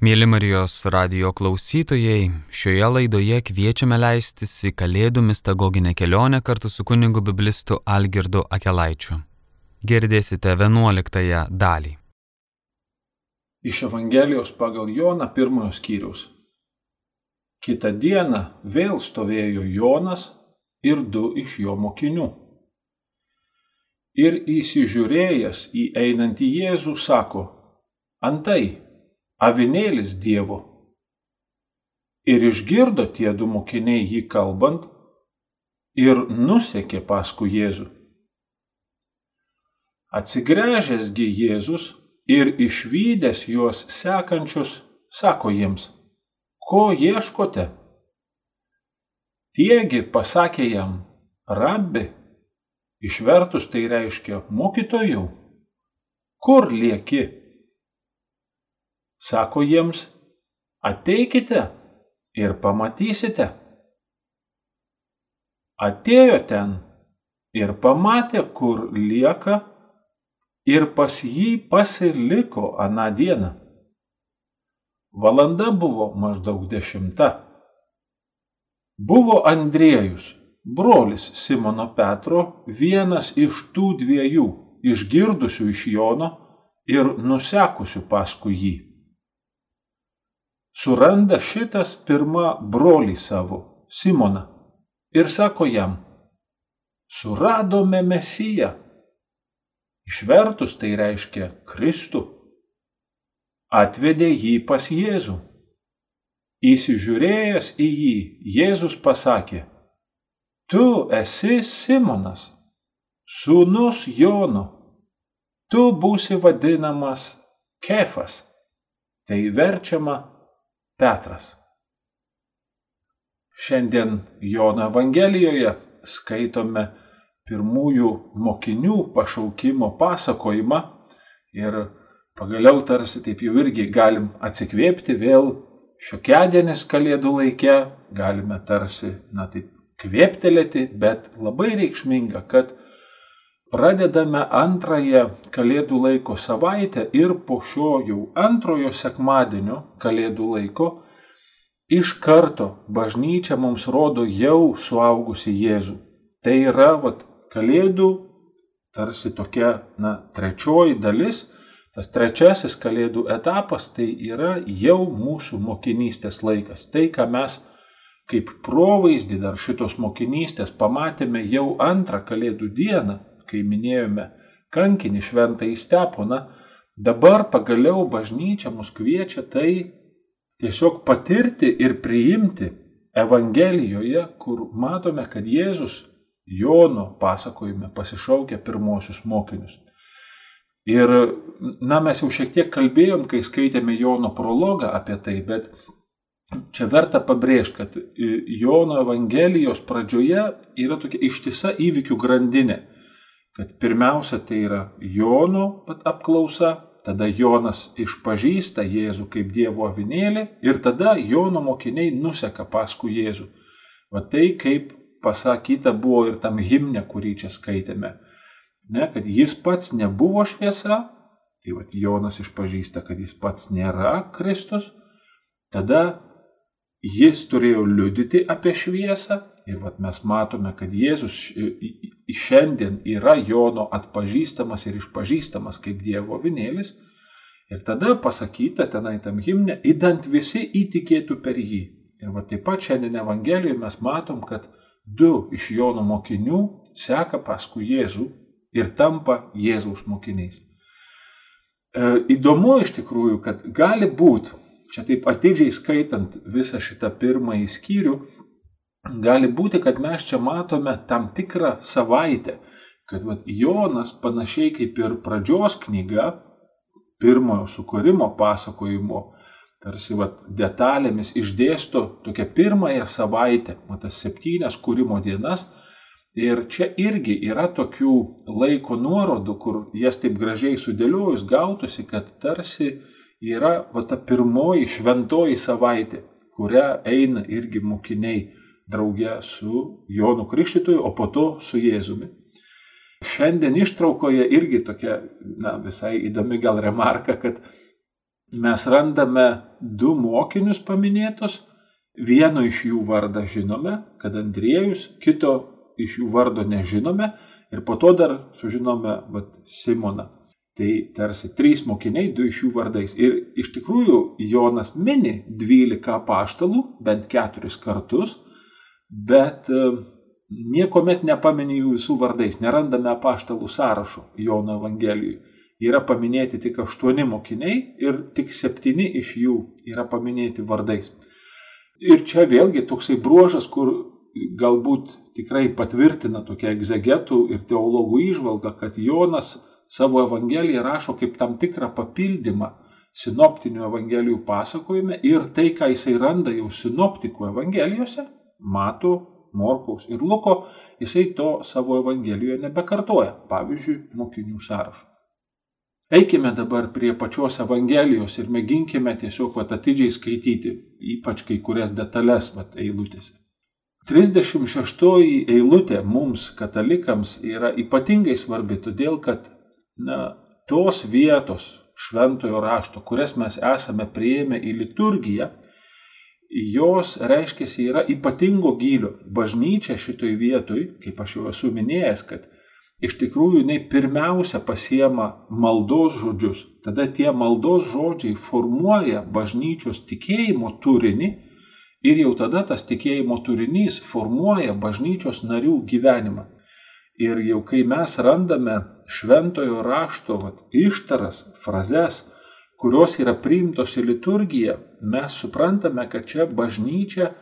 Mėly Marijos radio klausytojai, šioje laidoje kviečiame leistis į Kalėdų mistagoginę kelionę kartu su kunigu biblistu Algirdu Akelaičiu. Girdėsite 11 dalį. Iš Evangelijos pagal Joną pirmojo skyriaus. Kita diena vėl stovėjo Jonas ir du iš jo mokinių. Ir įsižiūrėjęs į einantį Jėzų sako, antai, avinėlis Dievo. Ir išgirdo tie du mokiniai jį kalbant ir nusekė paskui Jėzų. Atsigręžęsgi Jėzus ir išvykęs juos sekančius, sako jiems, ko ieškote? Tiegi pasakė jam, rabbi, išvertus tai reiškia mokytojau, kur lieki? Sako jiems, ateikite ir pamatysite. Atėjo ten ir pamatė, kur lieka, ir pas jį pasiliko aną dieną. Valanda buvo maždaug dešimta. Buvo Andriejus, brolis Simono Petro, vienas iš tų dviejų, išgirdusių iš Jono ir nusekusių paskui jį suranda šitas pirma brolį savo, Simoną, ir sako jam, suradome Mesiją. Išvertus tai reiškia Kristų. Atvedė jį pas Jėzų. Įsižiūrėjęs į jį, Jėzus pasakė, Tu esi Simonas, sūnus Jono, tu būsi vadinamas Kefas. Tai verčiama Petras. Šiandien Jono Evangelijoje skaitome pirmųjų mokinių pašaukimo pasakojimą ir pagaliau tarsi taip jau irgi galim atsikvėpti vėl šiokėdienis kalėdų laike, galime tarsi, na taip, kvėptelėti, bet labai reikšminga, kad pradedame antrąją kalėdų laiko savaitę ir po šio jau antrojo sekmadienio kalėdų laiko iš karto bažnyčia mums rodo jau suaugusi Jėzų. Tai yra vat, kalėdų tarsi tokia, na, trečioji dalis, tas trečiasis kalėdų etapas, tai yra jau mūsų mokinystės laikas. Tai, ką mes kaip provaizdį dar šitos mokinystės pamatėme jau antrą kalėdų dieną, kai minėjome kankinį šventąjį Steponą, dabar pagaliau bažnyčia mus kviečia tai tiesiog patirti ir priimti Evangelijoje, kur matome, kad Jėzus Jono pasakojime pasišaukia pirmosius mokinius. Ir, na, mes jau šiek tiek kalbėjom, kai skaitėme Jono prologą apie tai, bet čia verta pabrėžti, kad Jono Evangelijos pradžioje yra tokia ištisa įvykių grandinė kad pirmiausia tai yra Jono apklausa, tada Jonas išpažįsta Jėzų kaip Dievo avinėlį ir tada Jono mokiniai nuseka paskui Jėzų. Va tai kaip pasakyta buvo ir tam himne, kurį čia skaitėme. Ne, kad jis pats nebuvo šviesa, tai va Jonas išpažįsta, kad jis pats nėra Kristus, tada jis turėjo liudyti apie šviesą Ir vat mes matome, kad Jėzus šiandien yra Jono atpažįstamas ir išpažįstamas kaip Dievo vinėlis. Ir tada pasakyta tenai tam himne, įdant visi įtikėtų per jį. Ir va taip pat šiandien Evangelijoje mes matom, kad du iš Jono mokinių seka paskui Jėzų ir tampa Jėzaus mokiniais. E, įdomu iš tikrųjų, kad gali būti, čia taip atidžiai skaitant visą šitą pirmąjį skyrių, gali būti, kad mes čia matome tam tikrą savaitę, kad vat, Jonas panašiai kaip ir pradžios knyga, pirmojo sukūrimo pasakojimo, tarsi vat, detalėmis išdėsto tokią pirmąją savaitę, vat, tas septynias kūrimo dienas. Ir čia irgi yra tokių laiko nuorodų, kur jas taip gražiai sudėliojus gautųsi, kad tarsi yra va, ta pirmoji šventoji savaitė, kurią eina irgi mokiniai drauge su Jonu Krikštytoju, o po to su Jėzumi. Šiandien ištraukoje irgi tokia na, visai įdomi gal remarka, kad mes randame du mokinius paminėtus. Vieno iš jų vardą žinome, kad Andriejus, kito iš jų vardo nežinome ir po to dar sužinome vat, Simoną. Tai tarsi trys mokiniai, du iš jų vardais. Ir iš tikrųjų Jonas mini 12 paštalų, bent keturis kartus, bet niekuomet nepamini jų visų vardais. Nerandame paštalų sąrašo Jono Evangelijoje. Yra paminėti tik aštuoni mokiniai ir tik septyni iš jų yra paminėti vardais. Ir čia vėlgi toksai bruožas, kur galbūt tikrai patvirtina tokia egzegetų ir teologų išvalga, kad Jonas savo Evangeliją rašo kaip tam tikrą papildymą sinoptinių Evangelijų pasakojime ir tai, ką jisai randa jau sinoptikų Evangelijose, mato Morkaus ir Luko, jisai to savo Evangelijoje nebekartoja, pavyzdžiui, mokinių sąrašo. Eikime dabar prie pačios Evangelijos ir mėginkime tiesiog vat, atidžiai skaityti, ypač kai kurias detalės vat, eilutėse. 36 eilutė mums, katalikams, yra ypatingai svarbi, todėl kad na, tos vietos šventojo rašto, kurias mes esame prieėmę į liturgiją, jos reiškia yra ypatingo gylio. Bažnyčia šitoj vietoj, kaip aš jau esu minėjęs, kad iš tikrųjų jinai pirmiausia pasiema maldos žodžius. Tada tie maldos žodžiai formuoja bažnyčios tikėjimo turinį ir jau tada tas tikėjimo turinys formuoja bažnyčios narių gyvenimą. Ir jau kai mes randame šventojo rašto vat, ištaras, frazes, kurios yra priimtos į liturgiją, mes suprantame, kad čia bažnyčia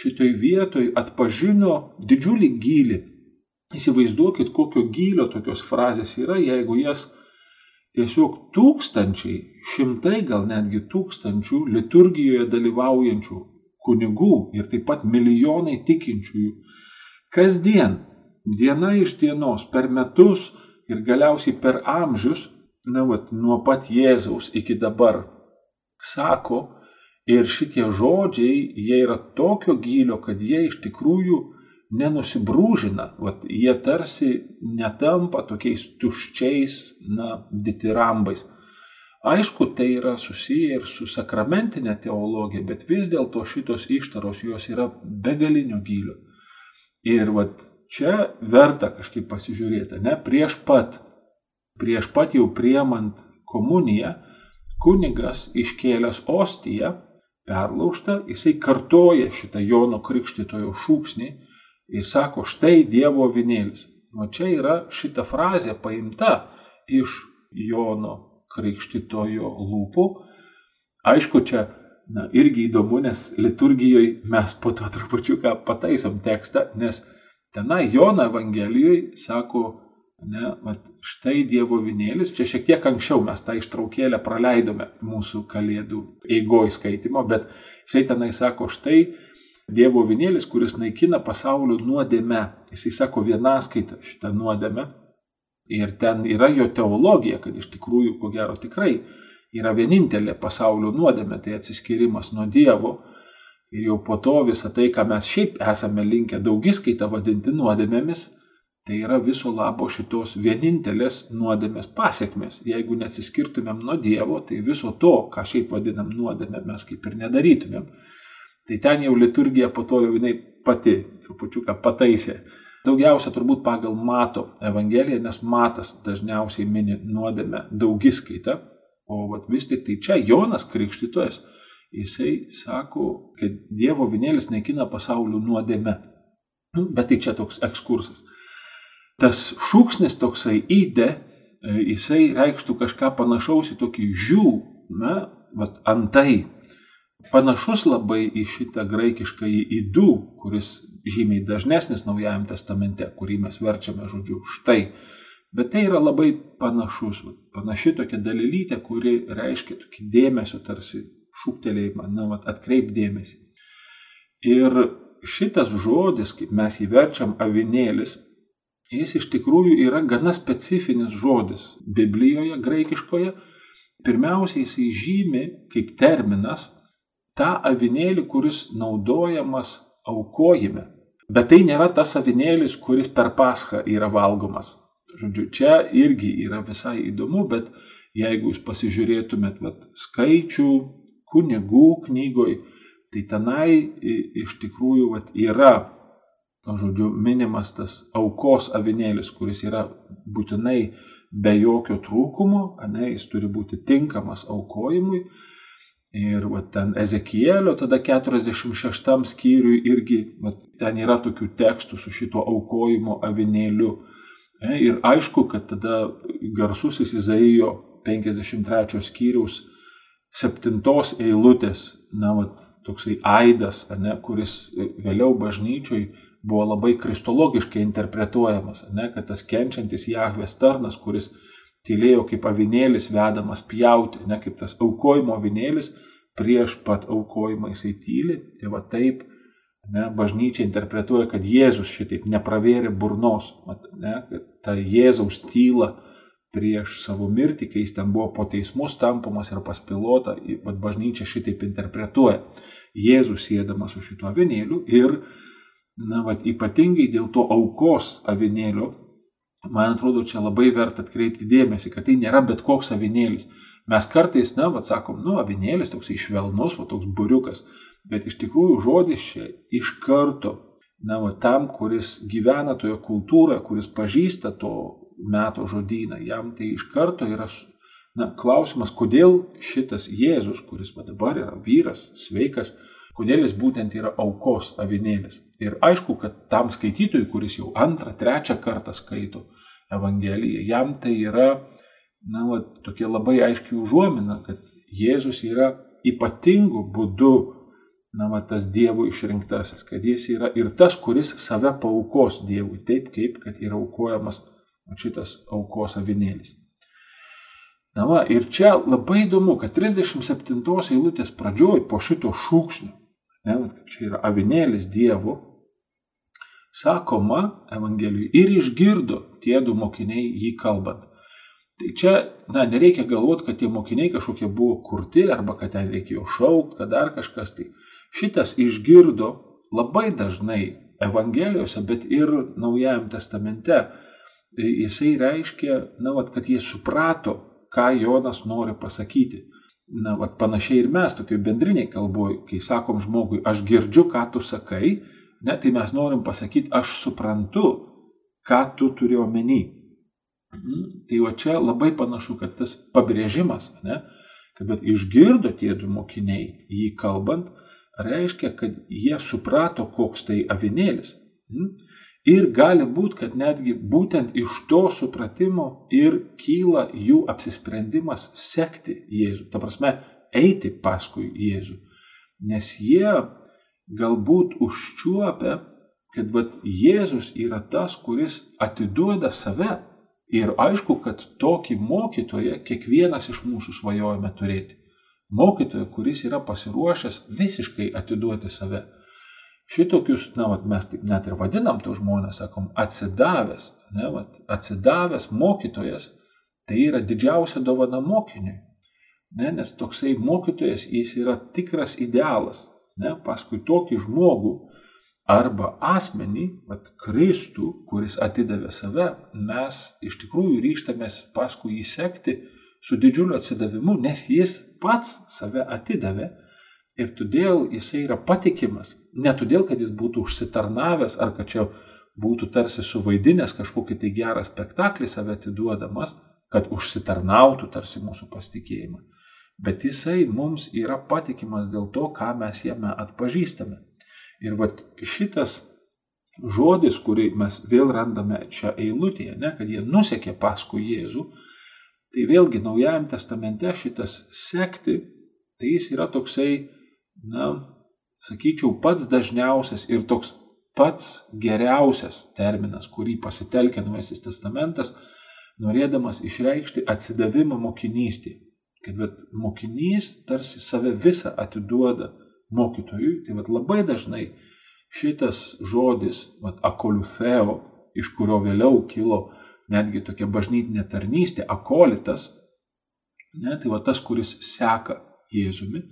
šitoj vietoj atpažino didžiulį gylį. Įsivaizduokit, kokio gylio tokios frazės yra, jeigu jas tiesiog tūkstančiai, šimtai gal netgi tūkstančių liturgijoje dalyvaujančių kunigų ir taip pat milijonai tikinčiųjų kasdien diena iš dienos, per metus ir galiausiai per amžius, na, vat, nuo pat Jėzaus iki dabar, sako, ir šitie žodžiai, jie yra tokio gylio, kad jie iš tikrųjų nenusibrūžina, vat, jie tarsi netampa tokiais tuščiais, na, ditirambais. Aišku, tai yra susiję ir su sakramentinė teologija, bet vis dėlto šitos ištaros jos yra begalinio gylio. Ir vat, čia verta kažkaip pasižiūrėti, ne? Prieš pat, prieš pat jau priemant komuniją, kunigas iškėlęs ostiją, perlaužta, jisai kartoja šitą Jono Krikštitojo šūksnį ir sako, štai Dievo vinėlis. O čia yra šita frazė paimta iš Jono Krikštitojo lūpų. Aišku, čia na, irgi įdomu, nes liturgijoje mes po to trupučiuką pataisom tekstą, nes Tenai Jono Evangelijoje sako, ne, vat, štai Dievo vinėlis, čia šiek tiek anksčiau mes tą ištraukėlę praleidome mūsų kalėdų eigoj skaitimo, bet jisai tenai sako, štai Dievo vinėlis, kuris naikina pasaulio nuodėme. Jisai sako vienaskaitą šitą nuodėmę. Ir ten yra jo teologija, kad iš tikrųjų, ko gero tikrai, yra vienintelė pasaulio nuodėmė, tai atsiskirimas nuo Dievo Ir jau po to visą tai, ką mes šiaip esame linkę daugiskaitą vadinti nuodėmėmis, tai yra viso labo šitos vienintelės nuodėmės pasiekmes. Jeigu neatsiskirtumėm nuo Dievo, tai viso to, ką šiaip vadinam nuodėmė, mes kaip ir nedarytumėm. Tai ten jau liturgija po to jau jinai pati trupučiuką pataisė. Daugiausia turbūt pagal Mato Evangeliją, nes Matas dažniausiai mini nuodėmę daugiskaitą, o vis tik tai čia Jonas Krikštytojas jisai sako, kad Dievo vinėlis naikina pasaulio nuodėme. Nu, bet tai čia toks ekskursas. Tas šūksnis toksai įdė, e, jisai reikštų kažką panašaus į tokį žiū, na, vat antai. Panašus labai į šitą graikišką įdų, kuris žymiai dažnesnis Naujajam testamente, kurį mes verčiame žodžiu štai. Bet tai yra labai panašus, panaši tokia dalelytė, kuri reiškia tokį dėmesio tarsi šūktelėjimą, na, vat, atkreip dėmesį. Ir šitas žodis, kaip mes jį verčiam avinėlis, jis iš tikrųjų yra gana specifinis žodis Biblijoje, graikiškoje. Pirmiausia, jisai žymi kaip terminas tą avinėlį, kuris naudojamas aukojime. Bet tai nėra tas avinėlis, kuris per paschą yra valgomas. Žodžiu, čia irgi yra visai įdomu, bet jeigu jūs pasižiūrėtumėt vat, skaičių kunigų knygoj, tai tenai iš tikrųjų vat, yra, žodžiu, minimas tas aukos avinėlis, kuris yra būtinai be jokio trūkumo, ne, jis turi būti tinkamas aukojimui. Ir va, ten Ezekielio, tada 46 skyriui irgi va, ten yra tokių tekstų su šito aukojimo avinėliu. E, ir aišku, kad tada garsusis Izaijo 53 skyriaus septintos eilutės, na, va, toksai aidas, ne, kuris vėliau bažnyčioj buvo labai kristologiškai interpretuojamas, ne, kad tas kenčiantis Jahvės tarnas, kuris tylėjo kaip avinėlis vedamas pjauti, ne kaip tas aukojimo avinėlis, prieš pat aukojimą jisai tyli, tai va taip, ne, bažnyčia interpretuoja, kad Jėzus šitaip nepravėrė burnos, ne, kad ta Jėzaus tyla prieš savo mirtį, kai jis ten buvo po teismus tampomas ir paspilota, bet bažnyčia šitaip interpretuoja. Jėzus sėdamas su šituo avinėliu ir, na, vat, ypatingai dėl to aukos avinėlio, man atrodo, čia labai verta atkreipti dėmesį, kad tai nėra bet koks avinėlis. Mes kartais, na, vat, sakom, nu, avinėlis toks išvelnus, va, toks buriukas, bet iš tikrųjų žodis čia iš karto, na, va, tam, kuris gyvena toje kultūroje, kuris pažįsta to meto žodyną, jam tai iš karto yra Na, klausimas, kodėl šitas Jėzus, kuris va dabar yra vyras, sveikas, kodėl jis būtent yra aukos avinėlis. Ir aišku, kad tam skaitytojui, kuris jau antrą, trečią kartą skaito Evangeliją, jam tai yra, na, va, tokia labai aiškiai užuomina, kad Jėzus yra ypatingų būdų, na, va, tas Dievo išrinktasis, kad jis yra ir tas, kuris save paukos Dievui, taip kaip, kad yra aukojamas šitas aukos avinėlis. Na va, ir čia labai įdomu, kad 37 eilutės pradžioj po šito šūksnio, ne, čia yra avinėlis Dievo, sakoma Evangelijui ir išgirdo tie du mokiniai jį kalbant. Tai čia, na, nereikia galvoti, kad tie mokiniai kažkokie buvo kurti arba kad ten reikėjo šaukti, kad dar kažkas tai. Šitas išgirdo labai dažnai Evangelijose, bet ir Naujajam testamente. Jisai reiškia, na, vat, kad jie suprato, ką Jonas nori pasakyti. Na, vat panašiai ir mes, tokioj bendriniai kalboje, kai sakom žmogui, aš girdžiu, ką tu sakai, ne, tai mes norim pasakyti, aš suprantu, ką tu turi omeny. Mhm. Tai va čia labai panašu, kad tas pabrėžimas, ne, kad bet išgirdo tie du mokiniai jį kalbant, reiškia, kad jie suprato, koks tai avinėlis. Ir gali būti, kad netgi būtent iš to supratimo ir kyla jų apsisprendimas sekti Jėzų, ta prasme, eiti paskui Jėzų. Nes jie galbūt užčiuopia, kad vat, Jėzus yra tas, kuris atiduoda save. Ir aišku, kad tokį mokytoją kiekvienas iš mūsų svajojame turėti. Mokytoją, kuris yra pasiruošęs visiškai atiduoti save. Šitokius, na, vat, mes taip net ir vadinam tos žmonės, sakom, atsidavęs, ne, vat, atsidavęs mokytojas, tai yra didžiausia dovana mokiniui. Ne, nes toksai mokytojas jis yra tikras idealas. Ne, paskui tokį žmogų arba asmenį, vat, Kristų, kuris atidavė save, mes iš tikrųjų ryštamės paskui jį sekti su didžiuliu atsidavimu, nes jis pats save atidavė ir todėl jisai yra patikimas. Ne todėl, kad jis būtų užsitarnavęs ar kad čia būtų tarsi suvaidinęs kažkokį tai gerą spektaklį save atiduodamas, kad užsitarnautų tarsi mūsų pasitikėjimą. Bet jisai mums yra patikimas dėl to, ką mes jame atpažįstame. Ir vat šitas žodis, kurį mes vėl randame čia eilutėje, ne, kad jie nusekė paskui Jėzų, tai vėlgi Naujajam testamente šitas sekti, tai jis yra toksai na, sakyčiau, pats dažniausias ir toks pats geriausias terminas, kurį pasitelkia Naujasis testamentas, norėdamas išreikšti atsidavimą mokinystėje. Kad bet, mokinys tarsi save visą atiduoda mokytojui, tai vat, labai dažnai šitas žodis, vat, akoliutheo, iš kurio vėliau kilo netgi tokia bažnytinė tarnystė, akolitas, ne, tai va tas, kuris seka Jėzumi,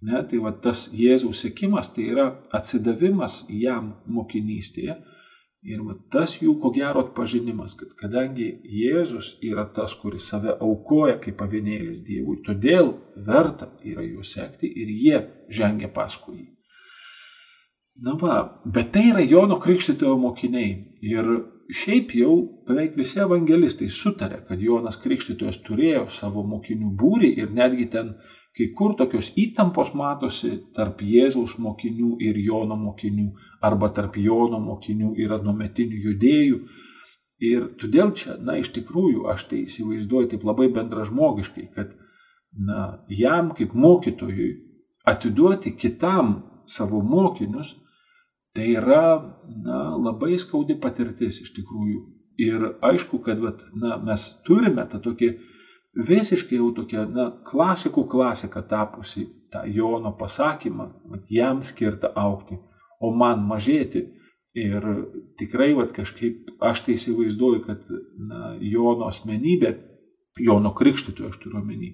Ne, tai va tas Jėzaus sėkimas tai yra atsidavimas jam mokinystėje, Ir va, tas jų ko gero atpažinimas, kad kadangi Jėzus yra tas, kuris save aukoja kaip pavienėlis Dievui, todėl verta yra jų sekti ir jie žengia paskui jį. Na va, bet tai yra Jono Krikštitojo mokiniai. Ir šiaip jau beveik visi evangelistai sutarė, kad Jonas Krikštytojas turėjo savo mokinių būrį ir netgi ten Kai kur tokios įtampos matosi tarp Jėzaus mokinių ir Jono mokinių, arba tarp Jono mokinių ir anometinių judėjų. Ir todėl čia, na, iš tikrųjų, aš tai įsivaizduoju taip labai bendražmogiškai, kad, na, jam kaip mokytojui atiduoti kitam savo mokinius, tai yra, na, labai skaudi patirtis iš tikrųjų. Ir aišku, kad, vat, na, mes turime tą tokį visiškai jau tokia, na, klasikų klasika tapusi tą Jono pasakymą, vat, jam skirta aukti, o man mažėti. Ir tikrai, vat, kažkaip aš tai įsivaizduoju, kad na, Jono asmenybė, Jono krikštytojo aš turiu omeny,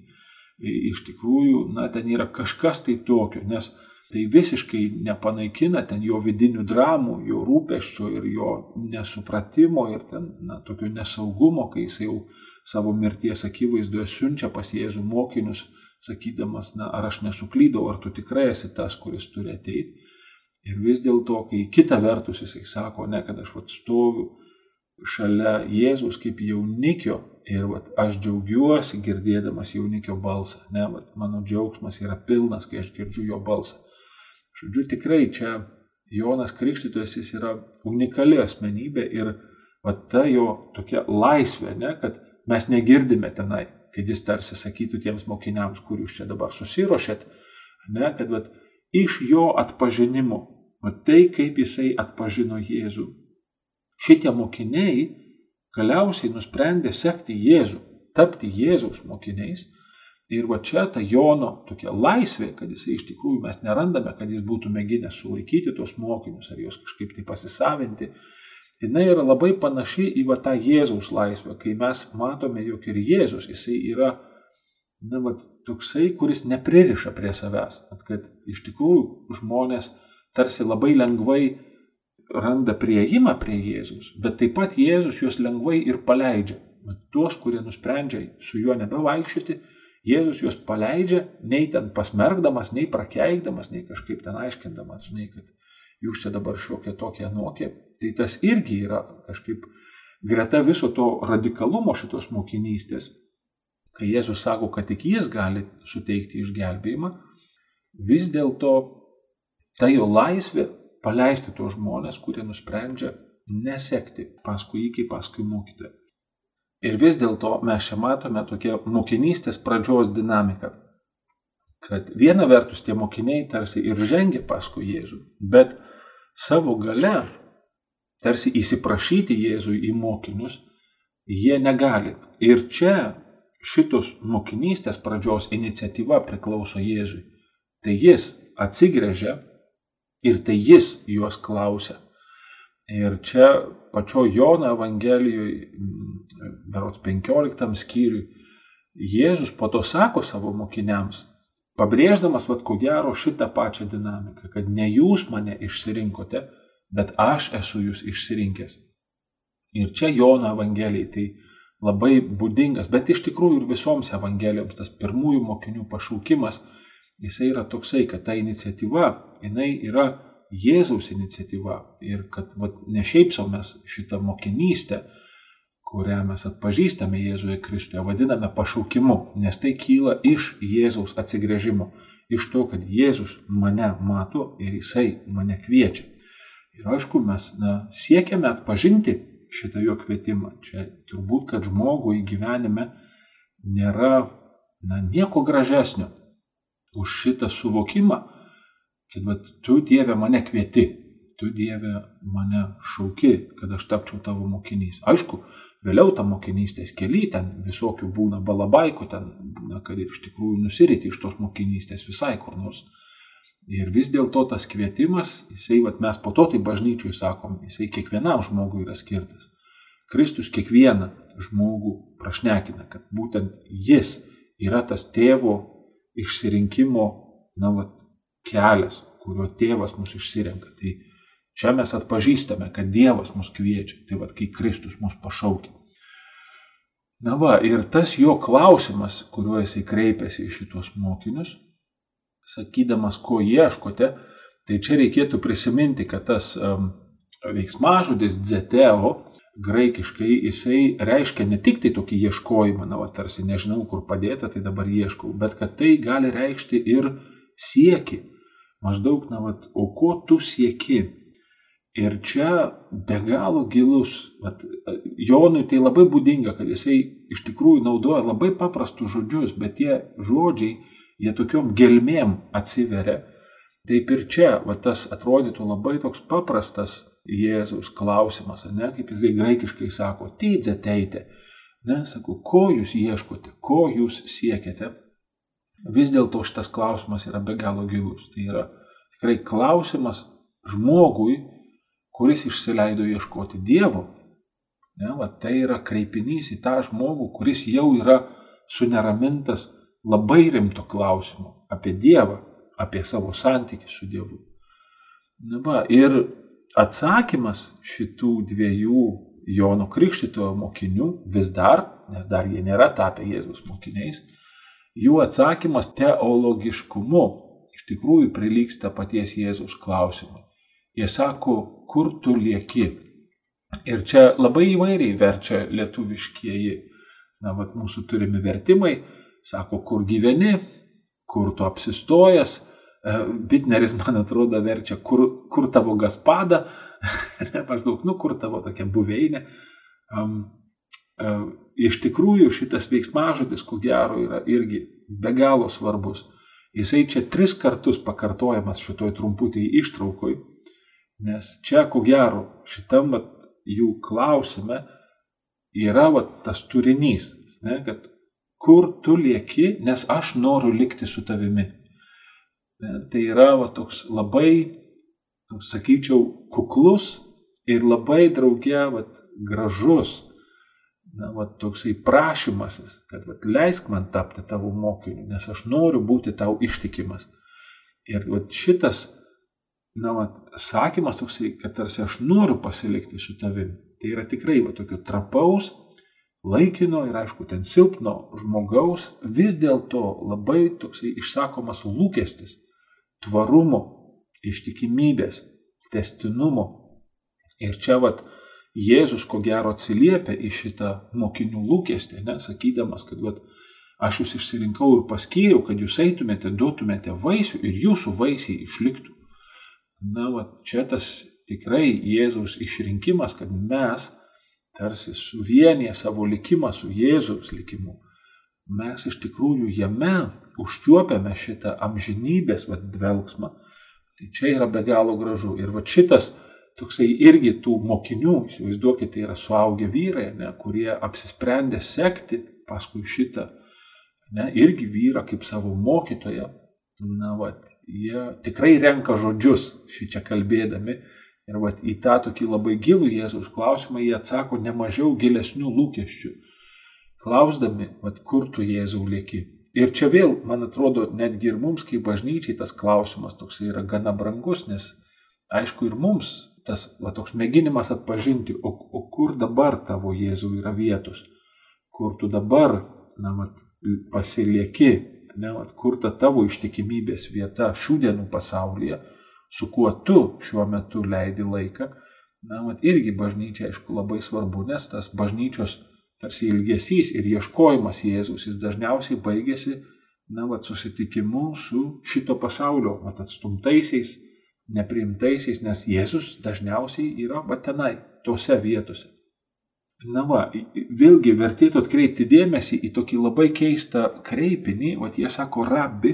iš tikrųjų, na, ten yra kažkas tai tokio, nes tai visiškai nepanaikina ten jo vidinių dramų, jo rūpeščio ir jo nesupratimo ir ten, na, tokio nesaugumo, kai jis jau savo mirties akivaizdoje siunčia pas Jėzų mokinius, sakydamas, na, ar aš nesuklydau, ar tu tikrai esi tas, kuris turi ateiti. Ir vis dėlto, kai kita vertus jisai sako, ne, kad aš vat stoviu šalia Jėzus kaip jaunikio ir vat, aš džiaugiuosi girdėdamas jaunikio balsą, ne, vat, mano džiaugsmas yra pilnas, kai aš girdžiu jo balsą. Žodžiu, tikrai čia Jonas Krikštytojas jis yra unikali asmenybė ir vat, ta jo tokia laisvė, ne, kad mes negirdime tenai, kad jis tarsi sakytų tiems mokiniams, kur jūs čia dabar susirošėt, ne, kad vat, iš jo atpažinimo, vat, tai kaip jisai atpažino Jėzų. Šitie mokiniai galiausiai nusprendė sekti Jėzų, tapti Jėzaus mokiniais. Ir va čia ta Jono tokia laisvė, kad jisai iš tikrųjų mes nerandame, kad jis būtų mėginęs sulaikyti tos mokinius ar juos kažkaip tai pasisavinti, jinai yra labai panaši į va tą Jėzaus laisvę, kai mes matome, jog ir Jėzus, jisai yra, na, va, toksai, kuris nepririša prie savęs, at, kad iš tikrųjų žmonės tarsi labai lengvai randa prieimą prie Jėzus, bet taip pat Jėzus juos lengvai ir paleidžia. Bet tuos, kurie nusprendžia su juo nebevaikščioti, Jėzus juos paleidžia, nei ten pasmergdamas, nei prakeikdamas, nei kažkaip ten aiškindamas, žinai, kad jūs čia dabar šiokie tokie anokie. Tai tas irgi yra kažkaip greta viso to radikalumo šitos mokinystės, kai Jėzus sako, kad tik jis gali suteikti išgelbėjimą, vis dėlto ta jo laisvė paleisti tos žmonės, kurie nusprendžia nesekti paskui jį kaip paskui mokytoją. Ir vis dėlto mes čia matome tokią mokinystės pradžios dinamiką, kad viena vertus tie mokiniai tarsi ir žengia paskui Jėzų, bet savo gale tarsi įsiprašyti Jėzui į mokinius, jie negali. Ir čia šitos mokinystės pradžios iniciatyva priklauso Jėzui. Tai jis atsigrėžia ir tai jis juos klausia. Ir čia pačio Jono Evangelijoje, berots 15 skyriui, Jėzus po to sako savo mokiniams, pabrėždamas, vad ko gero, šitą pačią dinamiką, kad ne jūs mane išsirinkote, bet aš esu jūs išsirinkęs. Ir čia Jono Evangelijai tai labai būdingas, bet iš tikrųjų ir visoms Evangelijoms tas pirmųjų mokinių pašaukimas, jisai yra toksai, kad ta iniciatyva, jinai yra Jėzaus iniciatyva ir kad vat, ne šiaip savo mes šitą mokinystę, kurią mes atpažįstame Jėzuje Kristuje, vadiname pašaukimu, nes tai kyla iš Jėzaus atsigrėžimo, iš to, kad Jėzus mane mato ir jisai mane kviečia. Ir aišku, mes na, siekiame atpažinti šitą jo kvietimą. Čia turbūt, kad žmogui gyvenime nėra na, nieko gražesnio už šitą suvokimą, kad vat, tu Dieve mane kvieti, tu Dieve mane šauki, kad aš tapčiau tavo mokinys. Aišku, vėliau ta mokinystės keli, ten visokių būna balabaikų, ten būna, kad ir iš tikrųjų nusiriti iš tos mokinystės visai kur nors. Ir vis dėlto tas kvietimas, jisai, vat, mes po to tai bažnyčiui sakom, jisai kiekvienam žmogui yra skirtas. Kristus kiekvieną žmogų prašnekina, kad būtent jis yra tas tėvo išsirinkimo, na, vat, kelias, kuriuo tėvas mus išsirenka. Tai Čia mes atpažįstame, kad Dievas mus kviečia, tai vad, kai Kristus mus pašaukia. Na va, ir tas jo klausimas, kuriuo jisai kreipiasi į šitos mokinius, sakydamas, ko ieškote, tai čia reikėtų prisiminti, kad tas um, veiksmažodis dzeteo graikiškai jisai reiškia ne tik tai tokį ieškojimą, na, va, tarsi nežinau, kur padėta, tai dabar ieškau, bet kad tai gali reikšti ir sieki. Maždaug, na, va, o ko tu sieki? Ir čia be galo gilus, vat, Jonui tai labai būdinga, kad jisai iš tikrųjų naudoja labai paprastus žodžius, bet tie žodžiai, jie tokiom gelmėm atsiveria. Taip ir čia, va, tas atrodytų labai toks paprastas Jėzaus klausimas, ne, kaip jisai graikiškai sako, tydze teitė. Ne, sako, ko jūs ieškote, ko jūs siekiate. Vis dėlto šitas klausimas yra be galo gilus. Tai yra tikrai klausimas žmogui, kuris išsileido ieškoti Dievo. Ne, va, tai yra kreipinys į tą žmogų, kuris jau yra suneramintas labai rimto klausimo apie Dievą, apie savo santykį su Dievu. Na, va, ir atsakymas šitų dviejų Jono Krikštitojo mokinių vis dar, nes dar jie nėra tapę Jėzus mokiniais, jų atsakymas teologiškumu iš tikrųjų prilyksta paties Jėzus klausimui. Jie sako, kur tu lieki. Ir čia labai įvairiai verčia lietuviškieji, na, vat, mūsų turimi vertimai, sako, kur gyveni, kur tu apsistojęs. Bitneris, e, man atrodo, verčia, kur, kur tavo gaspada, maždaug, nu, kur tavo tokia buveinė. Um, uh, iš tikrųjų šitas veiksmažodis, ko gero, yra irgi be galo svarbus. Jisai čia tris kartus pakartojamas šitoj trumputėje ištraukoj Nes čia, ko gero, šitam vat, jų klausime yra vat, tas turinys, ne, kad kur tu lieki, nes aš noriu likti su tavimi. Ne, tai yra vat, toks labai, toks, sakyčiau, kuklus ir labai drauge vat, gražus, na, vat, toksai prašymasis, kad vat, leisk man tapti tavo mokiniu, nes aš noriu būti tau ištikimas. Ir vat, šitas na, va, sakymas toksai, kad tarsi aš noriu pasilikti su tavimi. Tai yra tikrai va, tokio trapaus, laikino ir aišku, ten silpno žmogaus, vis dėlto labai toksai išsakomas lūkestis, tvarumo, ištikimybės, testinumo. Ir čia vat Jėzus ko gero atsiliepia į šitą mokinių lūkestį, nesakydamas, kad vat, aš jūs išsirinkau ir paskyriau, kad jūs eitumėte, duotumėte vaisių ir jūsų vaisiai išliktų na, va, čia tas tikrai Jėzaus išrinkimas, kad mes tarsi suvienyje savo likimą su Jėzaus likimu. Mes iš tikrųjų jame užčiuopiame šitą amžinybės va, dvelgsmą. Tai čia yra be galo gražu. Ir va šitas toksai irgi tų mokinių, įsivaizduokite, tai yra suaugę vyrai, ne, kurie apsisprendė sekti paskui šitą, ne, irgi vyrą kaip savo mokytoją. Na, va, jie tikrai renka žodžius šičia kalbėdami. Ir vat, į tą tokį labai gilų Jėzaus klausimą jie atsako nemažiau gilesnių lūkesčių. Klausdami, vat, kur tu Jėzau lieki. Ir čia vėl, man atrodo, netgi ir mums, kaip bažnyčiai, tas klausimas toks yra gana brangus, nes aišku ir mums tas va, toks mėginimas atpažinti, o, o kur dabar tavo Jėzau yra vietos, kur tu dabar, na, vat, pasilieki, ne, vat, kur ta tavo ištikimybės vieta šių dienų pasaulyje, su kuo tu šiuo metu leidi laiką, na, vat, irgi bažnyčia, aišku, labai svarbu, nes tas bažnyčios tarsi ilgesys ir ieškojimas Jėzus, jis dažniausiai baigėsi, na, vat, susitikimu su šito pasaulio, vat, atstumtaisiais, nepriimtaisiais, nes Jėzus dažniausiai yra va tenai, tose vietose. Na va, vėlgi vertėtų atkreipti dėmesį į tokį labai keistą kreipinį, o jie sako rabi.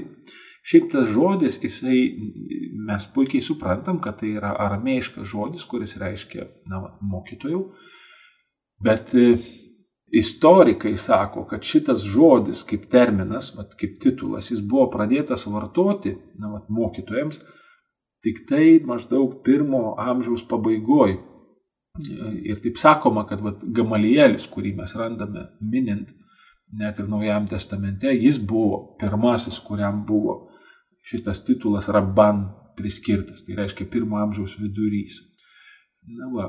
Šiaip tas žodis, jisai, mes puikiai suprantam, kad tai yra aramėjiškas žodis, kuris reiškia, na, va, mokytojų. Bet e, istorikai sako, kad šitas žodis kaip terminas, va, kaip titulas, jis buvo pradėtas vartoti, na, va, mokytojams tik tai maždaug pirmo amžiaus pabaigoje Ir taip sakoma, kad vat, Gamalielis, kurį mes randame minint net ir Naujajam testamente, jis buvo pirmasis, kuriam buvo šitas titulas Rabban priskirtas, tai reiškia pirmo amžiaus vidurys. Na va,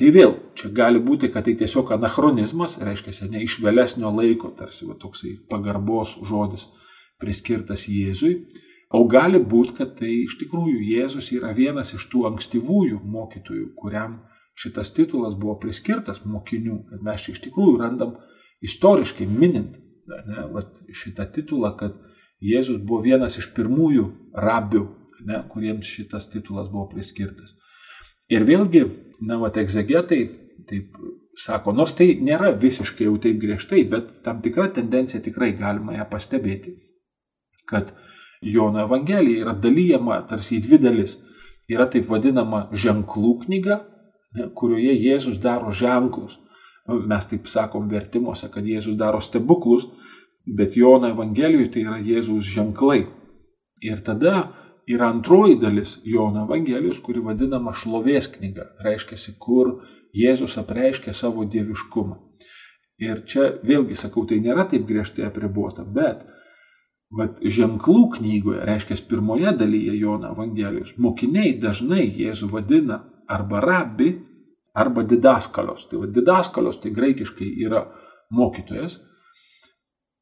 tai vėl, čia gali būti, kad tai tiesiog anachronizmas, reiškia, ne iš vėlesnio laiko, tarsi va, toksai pagarbos žodis priskirtas Jėzui, o gali būti, kad tai iš tikrųjų Jėzus yra vienas iš tų ankstyvųjų mokytojų, kuriam šitas titulas buvo priskirtas mokinių, kad mes čia iš tikrųjų randam istoriškai minint ne, va, šitą titulą, kad Jėzus buvo vienas iš pirmųjų rabių, ne, kuriems šitas titulas buvo priskirtas. Ir vėlgi, na, va, egzegetai taip sako, nors tai nėra visiškai jau taip griežtai, bet tam tikra tendencija tikrai galima ją pastebėti, kad Jono Evangelija yra dalyjama tarsi į dvi dalis. Yra taip vadinama ženklų knyga, kurioje Jėzus daro ženklus. Mes taip sakom vertimuose, kad Jėzus daro stebuklus, bet Jono Evangelijoje tai yra Jėzaus ženklai. Ir tada yra antroji dalis Jono Evangelijos, kuri vadinama šlovės knyga. Reiškia, kur Jėzus apreiškia savo dieviškumą. Ir čia vėlgi sakau, tai nėra taip griežtai apribuota, bet vat, ženklų knygoje, reiškia pirmoje dalyje Jono Evangelijos, mokiniai dažnai Jėzų vadina arba rabi, arba didaskalos. Tai vad didaskalos tai graikiškai yra mokytojas,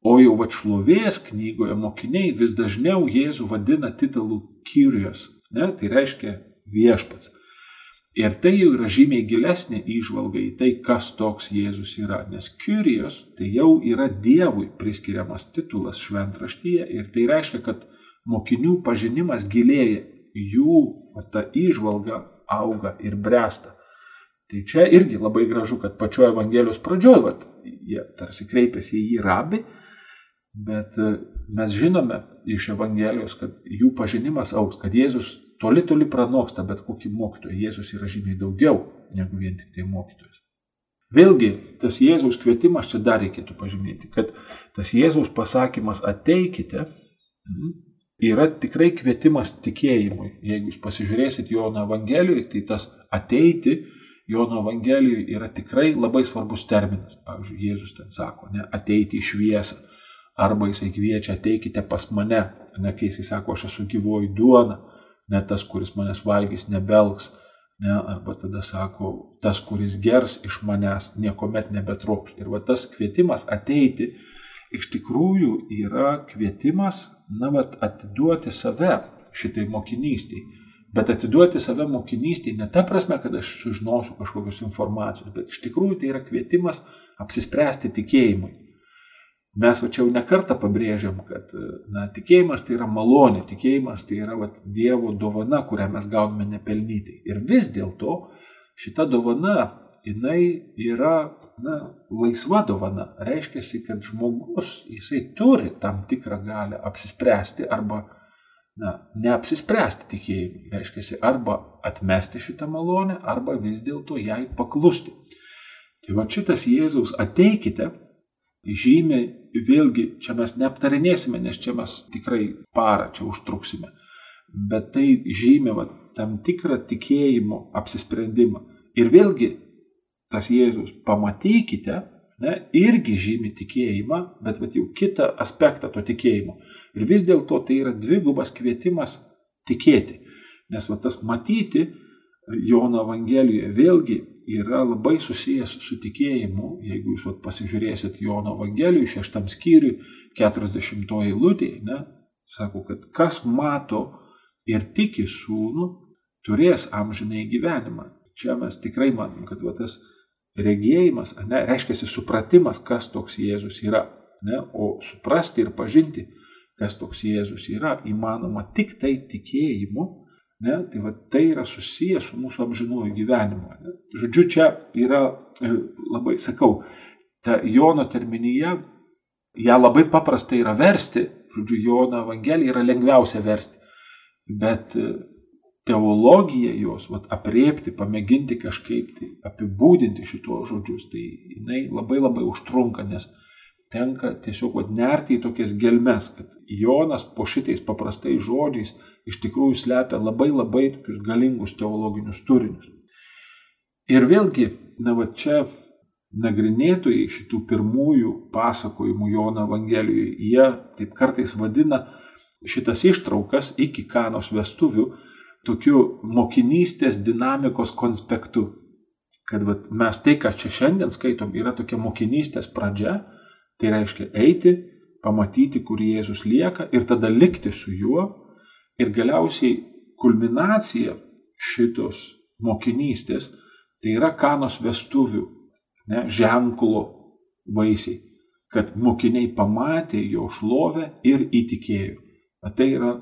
o jau vad šlovės knygoje mokiniai vis dažniau Jėzų vadina titulų kyrijos, ne? tai reiškia viešpats. Ir tai jau yra žymiai gilesnė įžvalga į tai, kas toks Jėzus yra, nes kyrijos tai jau yra Dievui priskiriamas titulas šventraštyje ir tai reiškia, kad mokinių pažinimas gilėja, jų ta įžvalga auga ir bręsta. Tai čia irgi labai gražu, kad pačioje Evangelijos pradžioje, vat, jie tarsi kreipiasi į jį rabi, bet e, mes žinome iš Evangelijos, kad jų pažinimas auks, kad Jėzus toli toli pranoksta bet kokį mokytoją. Jėzus yra žymiai daugiau negu vien tik tai mokytojas. Vėlgi, tas Jėzaus kvietimas čia dar reikėtų pažymėti, kad tas Jėzaus pasakymas ateikite yra tikrai kvietimas tikėjimui. Jeigu jūs pasižiūrėsit Jono Evangelijoje, tai tas ateiti Jono Evangelijoje yra tikrai labai svarbus terminas. Pavyzdžiui, Jėzus ten sako, ne, ateiti į šviesą. Arba jisai kviečia ateikite pas mane, ne kai jisai sako, aš esu gyvoji duona, ne tas, kuris manęs valgys, nebelgs. Ne, arba tada sako, tas, kuris gers iš manęs, niekuomet nebetrokš. Ir va tas kvietimas ateiti iš tikrųjų yra kvietimas, na, bet atiduoti save šitai mokinystiai. Bet atiduoti save mokinystiai ne ta prasme, kad aš sužinosiu kažkokios informacijos, bet iš tikrųjų tai yra kvietimas apsispręsti tikėjimui. Mes va čia jau nekartą pabrėžiam, kad na, tikėjimas tai yra malonė, tikėjimas tai yra va, Dievo dovana, kurią mes gauname nepelnytai. Ir vis dėlto šita dovana, jinai yra na, laisva dovana. Reiškia, kad žmogus, jisai turi tam tikrą galę apsispręsti arba na, neapsispręsti tikėjimui. Reiškia, arba atmesti šitą malonę, arba vis dėlto jai paklusti. Tai va šitas Jėzaus ateikite, žymė, vėlgi čia mes neaptarinėsime, nes čia mes tikrai parą čia užtruksime. Bet tai žymė va, tam tikrą tikėjimo apsisprendimą. Ir vėlgi tas Jėzus pamatykite, ne, irgi žymi tikėjimą, bet vat, jau kitą aspektą to tikėjimo. Ir vis dėlto tai yra dvigubas kvietimas tikėti. Nes vat, tas matyti Jono Evangelijoje vėlgi yra labai susijęs su tikėjimu. Jeigu jūs vat, pasižiūrėsit Jono Evangelijoje šeštam skyriui, 40 eilutė, ne, sako, kad kas mato ir tiki sūnų, turės amžinai gyvenimą. Čia mes tikrai matom, kad va, tas regėjimas, ne, reiškia supratimas, kas toks Jėzus yra. Ne, o suprasti ir pažinti, kas toks Jėzus yra, įmanoma tik tai tikėjimu. Ne, tai, va, tai yra susijęs su mūsų amžinuoju gyvenimu. Ne. Žodžiu, čia yra e, labai, sakau, ta Jono terminija, ją labai paprasta yra versti, žodžiu, Jono Evangelija yra lengviausia versti. Bet e, teologiją jos, vat, apriepti, pamėginti kažkaip tai apibūdinti šituos žodžius, tai jinai labai labai užtrunka, nes tenka tiesiog vat, nerti į tokias gelmes, kad Jonas po šitais paprastais žodžiais iš tikrųjų slepia labai labai tokius galingus teologinius turinius. Ir vėlgi, na va čia nagrinėtojai šitų pirmųjų pasakojimų Jono Evangelijoje, jie taip kartais vadina šitas ištraukas iki kanos vestuvių tokiu mokinystės dinamikos konspektu. Kad vat, mes tai, ką čia šiandien skaitom, yra tokia mokinystės pradžia, tai reiškia eiti, pamatyti, kur Jėzus lieka ir tada likti su juo. Ir galiausiai kulminacija šitos mokinystės tai yra kanos vestuvių, ne, ženklo vaisiai, kad mokiniai pamatė jo šlovę ir įtikėjo. Bet tai yra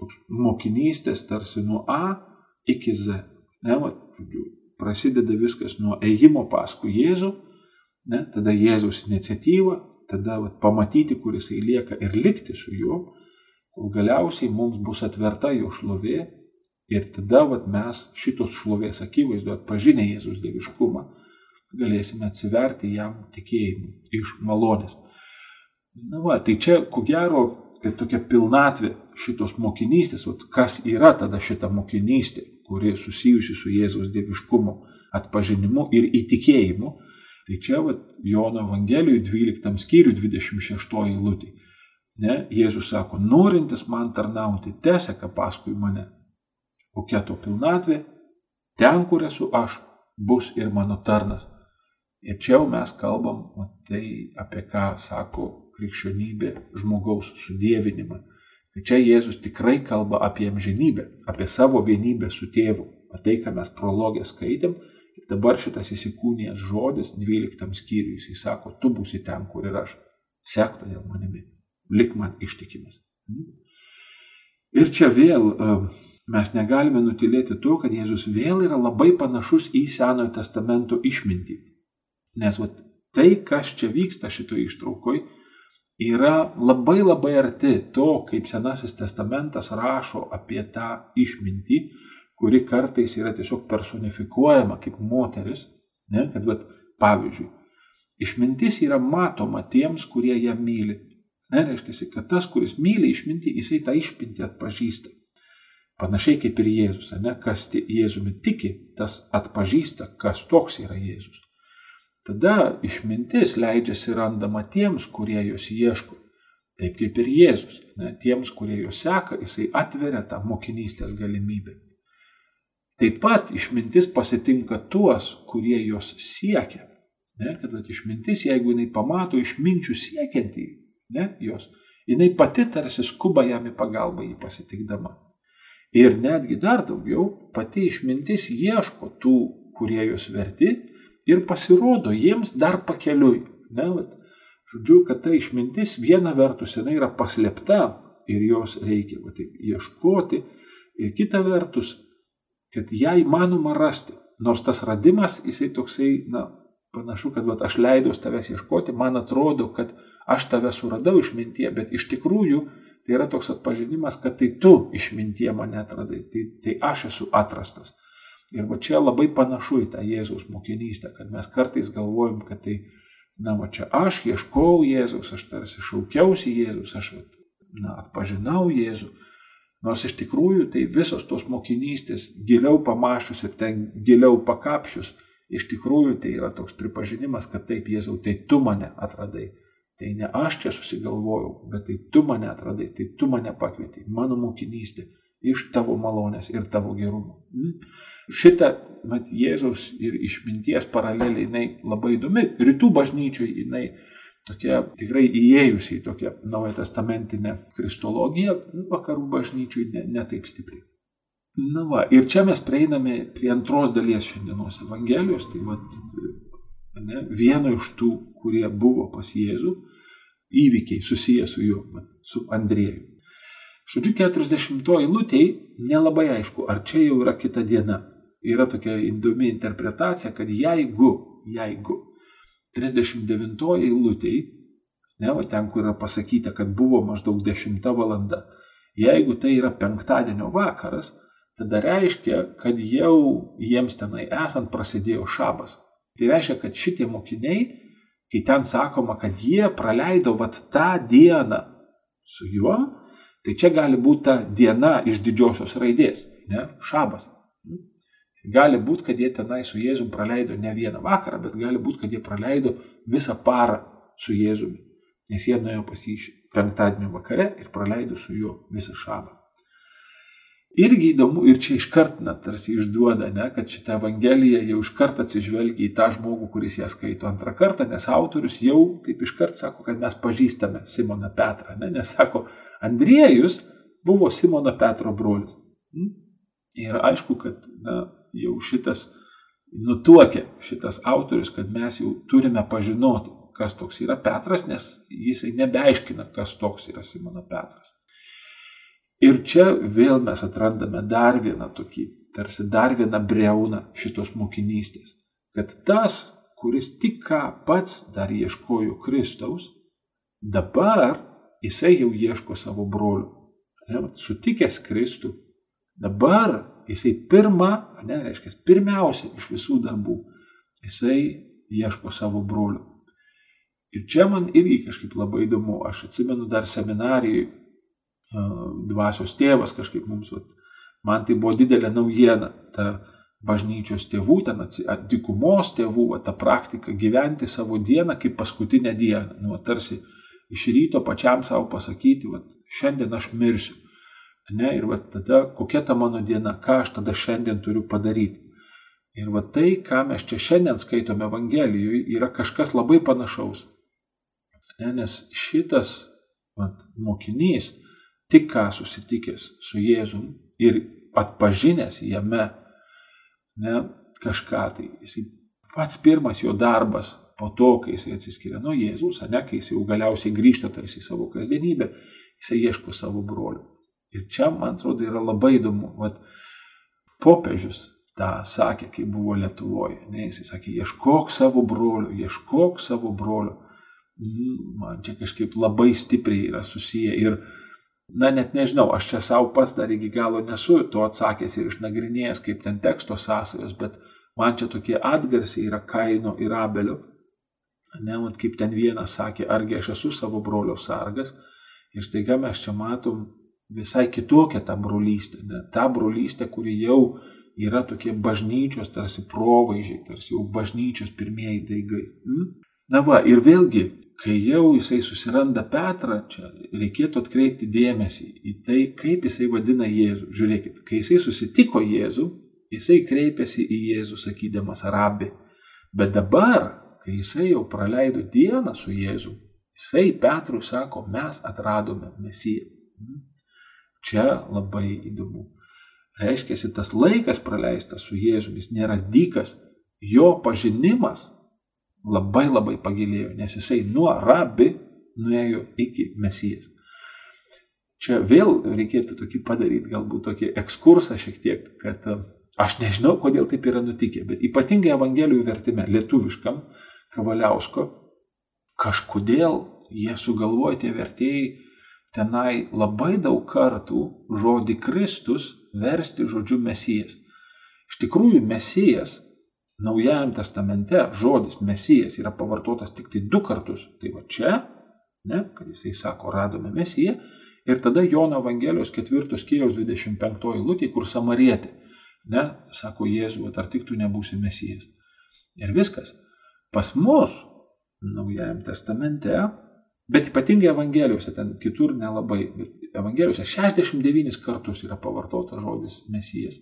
toks mokinystės tarsi nuo A iki Z. Ne, va, žodžiu, prasideda viskas nuo ėjimo paskui Jėzų, ne, tada Jėzaus iniciatyva, tada va, pamatyti, kur jisai lieka ir likti su juo, kol galiausiai mums bus atverta jo šlovė ir tada va, mes šitos šlovės akivaizdu atpažinę Jėzus dieviškumą galėsime atsiverti jam tikėjimu iš malonės. Na va, tai čia, ko gero, tai tokia pilnatvė šitos mokinystės, vat, kas yra tada šita mokinystė, kuri susijusi su Jėzaus dieviškumu, atpažinimu ir įtikėjimu. Tai čia vat, Jono Evangelijoje 12 skyriui 26 eilutė. Ne, Jėzus sako, norintis man tarnauti, teseka paskui mane. Kokia to pilnatvė? Ten, kur esu aš, bus ir mano tarnas. Ir čia jau mes kalbam tai, apie ką sako krikščionybė, žmogaus sudėvinimą. Tai čia Jėzus tikrai kalba apie amžinybę, apie savo vienybę su tėvu. O tai, ką mes prologę skaitėm, dabar šitas įsikūnijęs žodis 12 skyriui, jisai sako, tu būsi ten, kur ir aš. Sek todėl manimi, lik man ištikimas. Hmm? Ir čia vėl mes negalime nutilėti to, kad Jėzus vėl yra labai panašus į Senojo testamento išmintį. Nes vat, tai, kas čia vyksta šitoje ištraukoje, yra labai labai arti to, kaip Senasis testamentas rašo apie tą išmintį, kuri kartais yra tiesiog personifikuojama kaip moteris. Ne? Kad, vat, pavyzdžiui, išmintis yra matoma tiems, kurie ją myli. Ne, reiškia, kad tas, kuris myli išmintį, jisai tą išmintį atpažįsta. Panašiai kaip ir Jėzus, ne? kas Jėzumi tiki, tas atpažįsta, kas toks yra Jėzus. Tada išmintis leidžiasi randama tiems, kurie jos ieško. Taip kaip ir Jėzus. Ne, tiems, kurie jos seka, jisai atveria tą mokinystės galimybę. Taip pat išmintis pasitinka tuos, kurie jos siekia. Ne, kad at, išmintis, jeigu jinai pamato išminčių siekiantį, ne, jos, jinai pati tarsi skuba jam į pagalbą jį pasitikdama. Ir netgi dar daugiau, pati išmintis ieško tų, kurie jos verti ir pasirodo jiems dar pakeliui. Ne, vat, žodžiu, kad ta išmintis viena vertus jinai yra paslėpta ir jos reikia va, taip, ieškoti, ir kita vertus, kad ją įmanoma rasti. Nors tas radimas, jisai toksai, na, panašu, kad vat, aš leidau tavęs ieškoti, man atrodo, kad aš tave suradau išmintie, bet iš tikrųjų tai yra toks atpažinimas, kad tai tu išmintie mane atradai, tai, tai aš esu atrastas. Ir va čia labai panašu į tą Jėzaus mokinystę, kad mes kartais galvojam, kad tai, na, va čia aš ieškau Jėzaus, aš tarsi šaukiausi Jėzaus, aš, na, atpažinau Jėzų. Nors iš tikrųjų tai visos tos mokinystės giliau pamašus ir ten giliau pakapšius, iš tikrųjų tai yra toks pripažinimas, kad taip Jėzau, tai tu mane atradai. Tai ne aš čia susigalvojau, bet tai tu mane atradai, tai tu mane pakvietei, mano mokinystė iš tavo malonės ir tavo gerumo. Mm? Šita, mat, Jėzaus ir išminties paralelė, jinai labai įdomi. Rytų bažnyčiai jinai tokia tikrai įėjusi į tokią naują testamentinę kristologiją, vakarų bažnyčiai ne, ne taip stipriai. Na va, ir čia mes prieiname prie antros dalies šiandienos Evangelijos, tai va, ne, vieno iš tų, kurie buvo pas Jėzų, įvykiai susiję su juo, va, su Andrėjumi. Žodžiu, 40 eilutėj nelabai aišku, ar čia jau yra kita diena yra tokia įdomi interpretacija, kad jeigu, jeigu 39 eilutėj, ne, o ten, kur yra pasakyta, kad buvo maždaug 10 valanda, jeigu tai yra penktadienio vakaras, tada reiškia, kad jau jiems tenai esant prasidėjo šabas. Tai reiškia, kad šitie mokiniai, kai ten sakoma, kad jie praleido vat tą dieną su juo, tai čia gali būti ta diena iš didžiosios raidės, ne, šabas. Gali būti, kad jie tenai su Jėzum praleido ne vieną vakarą, bet gali būti, kad jie praleido visą parą su Jėzumi, nes jie nuėjo pas jį penktadienio vakare ir praleido su juo visą šabą. irgi įdomu ir čia iškart, na, tarsi išduoda, ne, kad šitą Evangeliją jau iškart atsižvelgia į tą žmogų, kuris ją skaito antrą kartą, nes autorius jau taip iškart sako, kad mes pažįstame Simoną Petrą, ne, nes sako, Andriejus buvo Simono Petro brolis. Hm? Ir aišku, kad na, jau šitas nutuokė šitas autorius, kad mes jau turime pažinoti, kas toks yra Petras, nes jisai nebeaiškina, kas toks yra Simono Petras. Ir čia vėl mes atrandame dar vieną tokį, tarsi dar vieną breuną šitos mokinystės, kad tas, kuris tik ką pats dar ieškojo Kristaus, dabar jisai jau ieško savo brolių. Sutikęs Kristų, dabar jisai pirmą, ne, reiškia, pirmiausia iš visų darbų, jisai ieško savo brolių. Ir čia man irgi kažkaip labai įdomu, aš atsimenu dar seminarijai, dvasios tėvas kažkaip mums, vat, man tai buvo didelė naujiena, ta bažnyčios tėvų, ten dikumos tėvų, va, ta praktika gyventi savo dieną kaip paskutinę dieną, nu, tarsi iš ryto pačiam savo pasakyti, va, šiandien aš mirsiu. Ne, ir va, tada kokia ta mano diena, ką aš tada šiandien turiu padaryti. Ir va tai, ką mes čia šiandien skaitome Evangelijoje, yra kažkas labai panašaus. Ne, nes šitas va, mokinys, tik ką susitikęs su Jėzum ir atpažinęs jame ne, kažką, tai jisai pats pirmas jo darbas po to, kai jisai atsiskiria nuo Jėzus, ne, kai jisai jau galiausiai grįžta tarsi į savo kasdienybę, jisai ieško savo brolių. Ir čia, man atrodo, yra labai įdomu. Vat, popiežius tą sakė, kai buvo Lietuvoje. Ne, jisai sakė, ieškok savo brolių, ieškok savo brolių. Mhm, man čia kažkaip labai stipriai yra susiję. Ir Na net nežinau, aš čia savo pats dar iki galo nesu to atsakęs ir išnagrinėjęs, kaip ten teksto sąsajos, bet man čia tokie atgarsiai yra Kaino ir Abelio. Ne, mat, kaip ten vienas sakė, argi aš esu savo brolio sargas. Ir staiga mes čia matom visai kitokią tą brolystę. Ne, tą brolystę, kuri jau yra tokie bažnyčios tarsi provaizdžiai, tarsi jau bažnyčios pirmieji daigai. Hmm? Na va, ir vėlgi kai jau jisai susiranda Petrą, čia reikėtų atkreipti dėmesį į tai, kaip jisai vadina Jėzų. Žiūrėkit, kai jisai susitiko Jėzų, jisai kreipėsi į Jėzų sakydamas arabi. Bet dabar, kai jisai jau praleido dieną su Jėzu, jisai Petrui sako, mes atradome Mesiją. Čia labai įdomu. Reiškia, tas laikas praleistas su Jėzumi, nėra dykas, jo pažinimas labai labai pagilėjo, nes jisai nuo rabi nuėjo iki mesijas. Čia vėl reikėtų tokį padaryti, galbūt tokį ekskursą šiek tiek, kad e, aš nežinau, kodėl taip yra nutikę, bet ypatingai Evangelijų vertime, lietuviškam, Kavaliausko, kažkodėl jie sugalvoja tie vertėjai tenai labai daug kartų žodį Kristus versti žodžiu Mesijas. Iš tikrųjų, Mesijas Naujajam testamente žodis Mesijas yra pavartotas tik tai du kartus. Tai va čia, ne, kad jisai sako, radome Mesiją. Ir tada Jono Evangelijos ketvirtos kiriaus 25 lūtė, kur samarietė, ne, sako Jėzu, ar tik tu nebūsi Mesijas. Ir viskas. Pas mus, Naujajam testamente, bet ypatingai Evangelijose, ten kitur nelabai, Evangelijose 69 kartus yra pavartotas žodis Mesijas.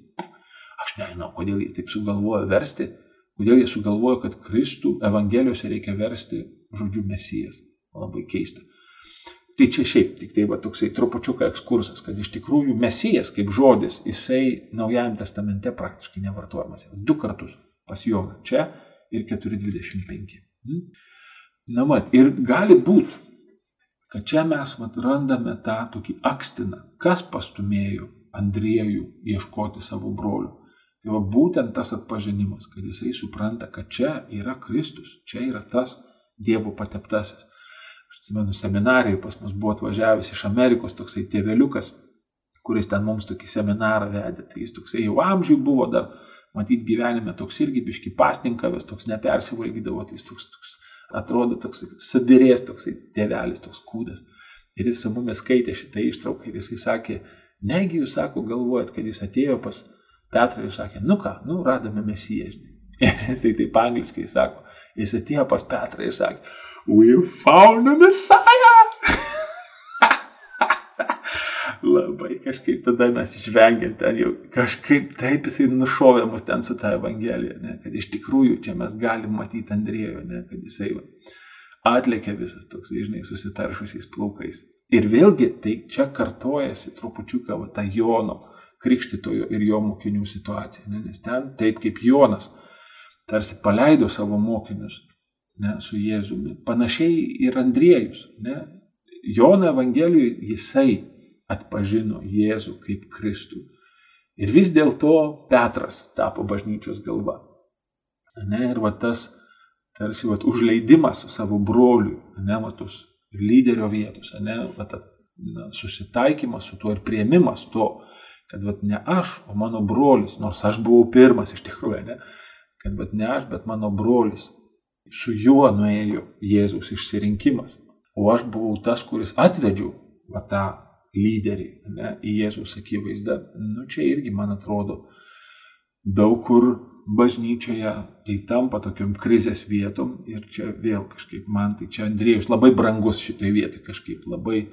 Aš nežinau, kodėl jie taip sugalvojo versti, Kodėl jie sugalvojo, kad Kristų Evangelijose reikia versti žodžiu Mesijas. Labai keista. Tai čia šiaip tik tai va toksai trupučiuką ekskursas, kad iš tikrųjų Mesijas kaip žodis, jisai Naujajame testamente praktiškai nevartojamas. Du kartus pas Joną čia ir 4.25. Hmm? Na, mat, ir gali būti, kad čia mes mat, randame tą tokį akstiną, kas pastumėjo Andriejų ieškoti savo brolių. Tai va būtent tas atpažinimas, kad jisai supranta, kad čia yra Kristus, čia yra tas Dievo pateptasis. Aš atsimenu, seminarijai pas mus buvo atvažiavęs iš Amerikos toksai tėveliukas, kuris ten mums tokį seminarą vedė. Tai jis toksai jau amžiui buvo dar, matyt, gyvenime toks irgi biški pastinkavęs, toks nepersivalgydavo, tai jis toks, toks atrodo toks subirės, toksai tėvelis, toks kūdas. Ir jis su mumis skaitė šitą ištrauką ir jisai sakė, negi jūs sako, galvojat, kad jis atėjo pas Petrai sakė, nu ką, nu radome mesiją, žinai. Ir jisai taip angliškai sako, jis atėjo pas Petrą ir sakė, we found a messiah. Labai kažkaip tada mes išvengėm ten jau, kažkaip taip jisai nušovė mus ten su tą Evangeliją, ne, kad iš tikrųjų čia mes galim matyti Andrėjų, ne, kad jisai va, atlėkė visas toks, žinai, susitaršusiais plaukais. Ir vėlgi, tai čia kartojasi trupučiuką va, tą Jono krikštitojo ir jo mokinių situacija, ne, nes ten taip kaip Jonas tarsi paleido savo mokinius ne, su Jėzumi, panašiai ir Andriejus, ne, Jono Evangelijoje jisai atpažino Jėzų kaip Kristų. Ir vis dėlto Petras tapo bažnyčios galva. Ne, ir va tas tarsi va, užleidimas savo broliui, ne, va tos lyderio vietos, ne, va, ta, na, susitaikymas su tuo ir prieimimas to, kad va, ne aš, o mano brolis, nors aš buvau pirmas iš tikrųjų, ne, kad va, ne aš, bet mano brolis, su juo nuėjo Jėzaus išsirinkimas. O aš buvau tas, kuris atvedžiau va, tą lyderį ne, į Jėzus akivaizdą. Nu, čia irgi, man atrodo, daug kur bažnyčioje tai tampa tokiam krizės vietom ir čia vėl kažkaip man, tai čia Andriejus labai brangus šitai vietai, kažkaip labai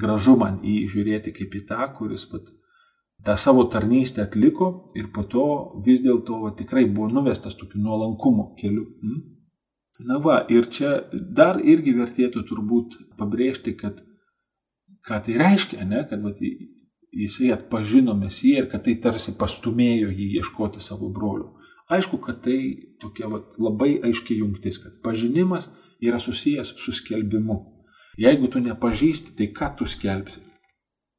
gražu man į jį žiūrėti kaip į tą, kuris pat tą savo tarnystę atliko ir po to vis dėlto tikrai buvo nuvestas tokiu nuolankumo keliu. Hmm? Na va, ir čia dar irgi vertėtų turbūt pabrėžti, kad ką tai reiškia, ne, kad va, jisai atpažino Mesiją ir kad tai tarsi pastumėjo jį ieškoti savo brolių. Aišku, kad tai tokia va, labai aiškiai jungtis, kad pažinimas yra susijęs su skelbimu. Jeigu tu nepažįsti, tai ką tu skelbsi?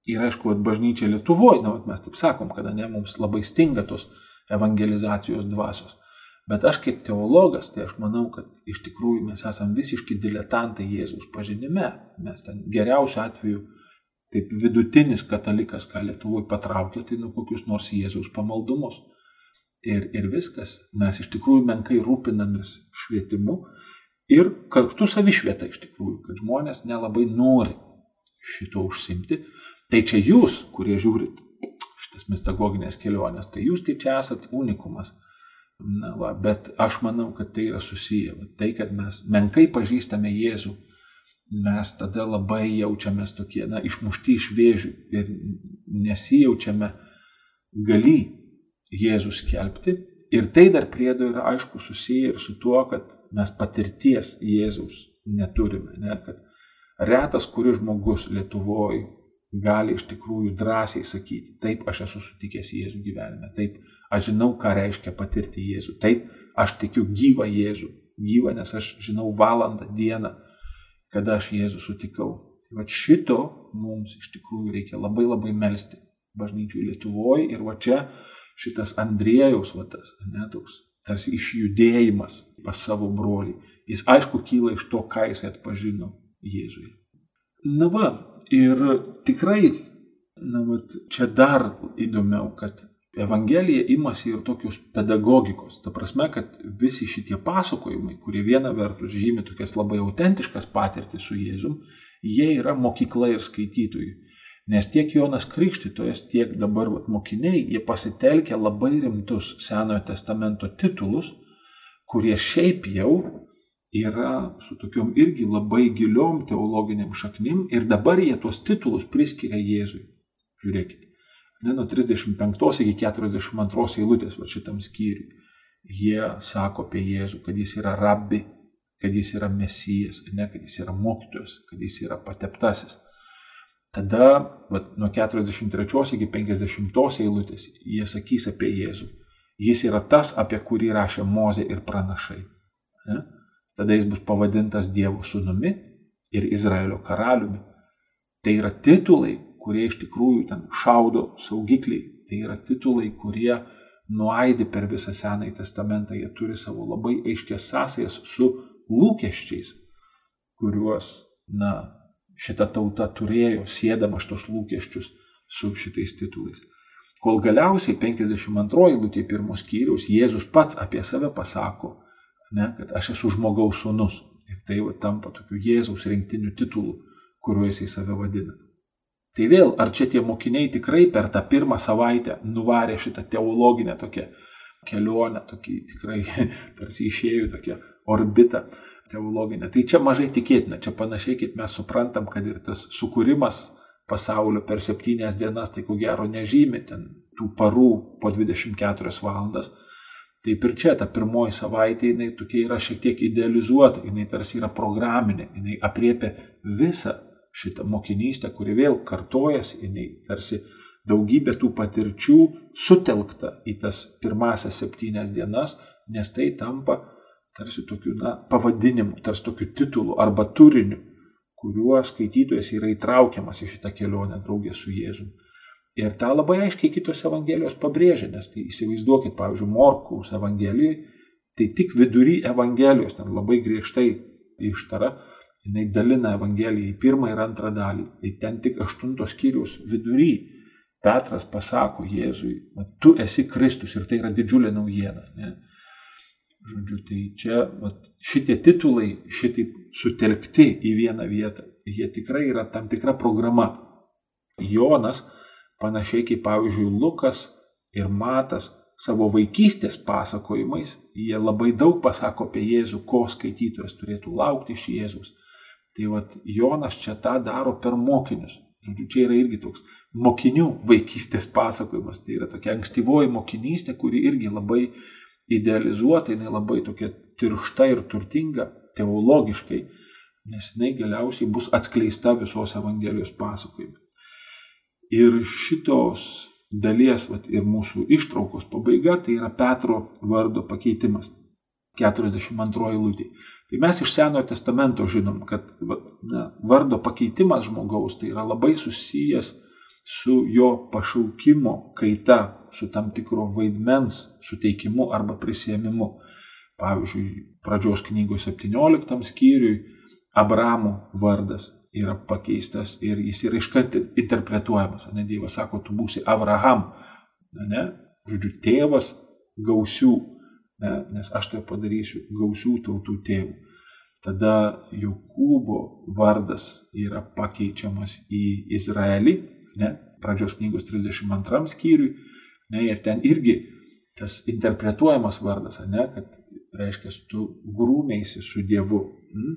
Ir aišku, kad bažnyčia Lietuvoje, na, mes taip sakom, kada ne, mums labai stinga tos evangelizacijos dvasios. Bet aš kaip teologas, tai aš manau, kad iš tikrųjų mes esame visiški diletantai Jėzaus pažinime. Mes ten geriausiu atveju, kaip vidutinis katalikas, ką Lietuvoje patraukė, tai nu kokius nors Jėzaus pamaldumus. Ir, ir viskas. Mes iš tikrųjų menkai rūpinamės švietimu ir kartu savišvieta iš tikrųjų, kad žmonės nelabai nori šito užsimti. Tai čia jūs, kurie žiūrit šitas mistagoginės kelionės, tai jūs tai čia esat unikumas Na, va, bet aš manau, kad tai yra susiję. Tai, kad mes menkai pažįstame Jėzų, mes tada labai jaučiamės tokie, na, išmušti iš vėžių ir nesijaučiame gali Jėzų skelbti. Ir tai dar priedo yra aišku susiję ir su tuo, kad mes patirties Jėzaus neturime. Ne? Kad retas, kuris žmogus Lietuvoje gali iš tikrųjų drąsiai sakyti, taip aš esu sutikęs Jėzų gyvenime, taip aš žinau, ką reiškia patirti Jėzų, taip aš tikiu gyvą Jėzų, gyvą, nes aš žinau valandą, dieną, kada aš Jėzų sutikau. Tai va šito mums iš tikrųjų reikia labai labai melstį bažnyčių Lietuvoje ir va čia šitas Andrėjaus vatas, ne toks tarsi išjudėjimas pas savo brolį. Jis aišku kyla iš to, ką jis atpažino Jėzuje. Na va, Ir tikrai, na, vat, čia dar įdomiau, kad Evangelija imasi ir tokios pedagogikos. Ta prasme, kad visi šitie pasakojimai, kurie viena vertus žymi tokias labai autentiškas patirtis su Jėzum, jie yra mokykla ir skaitytojui. Nes tiek Jonas Krikštytojas, tiek dabar vat, mokiniai, jie pasitelkia labai rimtus Senojo testamento titulus, kurie šiaip jau yra su tokiom irgi labai giliom teologiniam šaknim ir dabar jie tuos titulus priskiria Jėzui. Žiūrėkite. Ne, nuo 35 iki 42 eilutės va šitam skyriui. Jie sako apie Jėzų, kad jis yra rabbi, kad jis yra mesijas, ne, kad jis yra mokytojas, kad jis yra pateptasis. Tada va, nuo 43 iki 50 eilutės jie sakys apie Jėzų. Jis yra tas, apie kurį rašė Mozė ir pranašai. Ne? Tada jis bus pavadintas Dievo sūnumi ir Izraelio karaliumi. Tai yra titulai, kurie iš tikrųjų ten šaudo saugikliai. Tai yra titulai, kurie nuaidi per visą Senąjį testamentą. Jie turi savo labai aiškias sąsajas su lūkesčiais, kuriuos, na, šita tauta turėjo, sėdama šitos lūkesčius su šitais titulais. Kol galiausiai 52 eilutė pirmos skyriaus Jėzus pats apie save pasako, ne, kad aš esu žmogaus sūnus. Ir tai va, tampa tokiu Jėzaus rinktiniu titulu, kuriuo jisai save vadina. Tai vėl, ar čia tie mokiniai tikrai per tą pirmą savaitę nuvarė šitą teologinę tokią kelionę, tokį tikrai tarsi išėjų tokią orbitą teologinę. Tai čia mažai tikėtina, čia panašiai kaip mes suprantam, kad ir tas sukūrimas pasaulio per septynias dienas, tai ko gero nežymi ten tų parų po 24 valandas. Taip ir čia ta pirmoji savaitė, jinai tokia yra šiek tiek idealizuota, jinai tarsi yra programinė, jinai apriepia visą šitą mokinystę, kuri vėl kartojasi, jinai tarsi daugybė tų patirčių sutelkta į tas pirmasias septynias dienas, nes tai tampa tarsi tokiu na, pavadinimu, tarsi tokiu titulu arba turiniu, kuriuo skaitytojas yra įtraukiamas į šitą kelionę draugė su Jėzumi. Ir tą labai aiškiai kitos Evangelijos pabrėžia, nes tai įsivaizduokit, pavyzdžiui, Morkaus Evangelijoje, tai tik vidury Evangelijos, ten labai griežtai ištara, jinai dalina Evangeliją į pirmą ir antrą dalį. Tai ten tik aštuntos skyrius vidury Petras pasako Jėzui, tu esi Kristus ir tai yra didžiulė naujiena. Ne? Žodžiu, tai čia vat, šitie titulai šitaip sutelkti į vieną vietą, jie tikrai yra tam tikra programa. Jonas, panašiai kaip pavyzdžiui Lukas ir Matas, savo vaikystės pasakojimais, jie labai daug pasako apie Jėzų, ko skaitytojas turėtų laukti iš Jėzus. Tai vad Jonas čia tą daro per mokinius. Žodžiu, čia yra irgi toks mokinių vaikystės pasakojimas. Tai yra tokia ankstyvoji mokinystė, kuri irgi labai idealizuota, jinai labai tokia tiršta ir turtinga teologiškai, nes jinai galiausiai bus atskleista visos Evangelijos pasakojime. Ir šitos dalies vat, ir mūsų ištraukos pabaiga tai yra Petro vardo pakeitimas. 42 eilutė. Tai mes iš Senojo testamento žinom, kad na, vardo pakeitimas žmogaus tai yra labai susijęs su jo pašaukimo kaita, su tam tikro vaidmens suteikimu arba prisėmimu. Pavyzdžiui, pradžios knygos 17 skyriui Abramo vardas yra pakeistas ir jis yra iškart interpretuojamas. Ne, Dievas sako, tu būsi Abraham, ne, žodžiu, tėvas gausių, nes aš tai padarysiu gausių tautų tėvų. Tada Jokūbo vardas yra pakeičiamas į Izraelį, ne, pradžios knygos 32 skyriui, ne, ir ten irgi tas interpretuojamas vardas, ne, kad reiškia, tu grūmėsi su Dievu. Mm?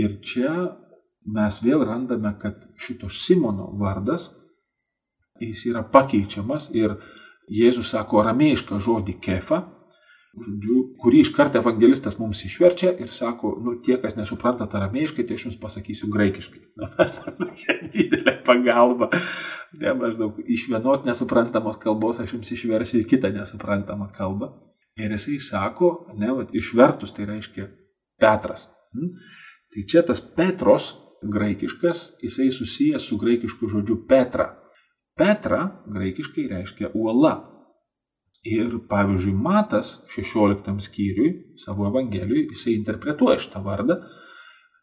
Ir čia mes vėl randame, kad šito Simono vardas, jis yra pakeičiamas ir Jėzus sako aramėjišką žodį kefa, žodžiu, kurį iš karto evangelistas mums išverčia ir sako, nu tie, kas nesupranta aramėjiškai, tai aš jums pasakysiu graikiškai. Didelė pagalba. Ne, maždaug iš vienos nesuprantamos kalbos aš jums išversiu į kitą nesuprantamą kalbą. Ir jisai sako, ne, vat, išvertus tai reiškia Petras. Hmm? Tai čia tas Petros graikiškas, jisai susijęs su graikišku žodžiu Petra. Petra graikiškai reiškia uola. Ir pavyzdžiui, Matas 16 skyriui savo evangelijui, jisai interpretuoja šitą vardą,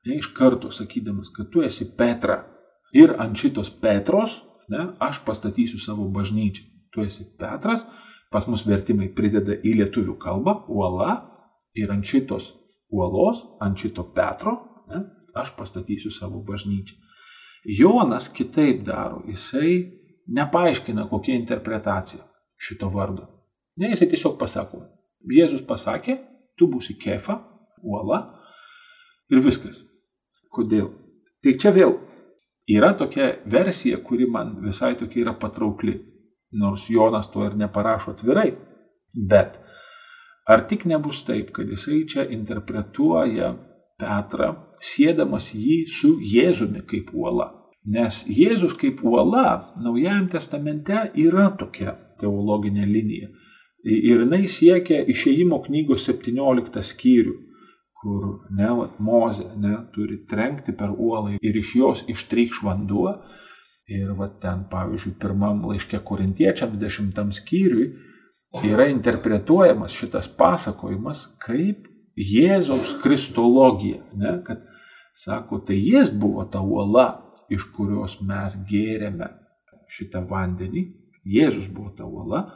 ne, iš karto sakydamas, kad tu esi Petra. Ir ant šitos Petros, ne, aš pastatysiu savo bažnyčią. Tu esi Petras, pas mus vertimai prideda į lietuvių kalbą uola ir ant šitos uolos, ant šito Petro, ne, aš pastatysiu savo bažnyčią. Jonas kitaip daro, jisai nepaaiškina, kokia interpretacija šito vardo. Ne, jisai tiesiog pasako. Jėzus pasakė, tu būsi kefa, uola ir viskas. Kodėl? Tai čia vėl yra tokia versija, kuri man visai tokia yra patraukli. Nors Jonas to ir neparašo atvirai. Bet ar tik nebus taip, kad jisai čia interpretuoja Petrą, sėdamas jį su Jėzumi kaip uola. Nes Jėzus kaip uola Naujajame testamente yra tokia teologinė linija. Ir jinai siekia išėjimo knygos 17 skyrių, kur ne, vat, Moze ne, turi trenkti per uolą ir iš jos ištrykš vanduo. Ir va ten, pavyzdžiui, pirmam laiške korintiečiams dešimtam skyriui yra interpretuojamas šitas pasakojimas kaip Jėzaus kristologija. Ne, kad sako, tai jis buvo ta uola, iš kurios mes gėrėme šitą vandenį. Jėzus buvo ta uola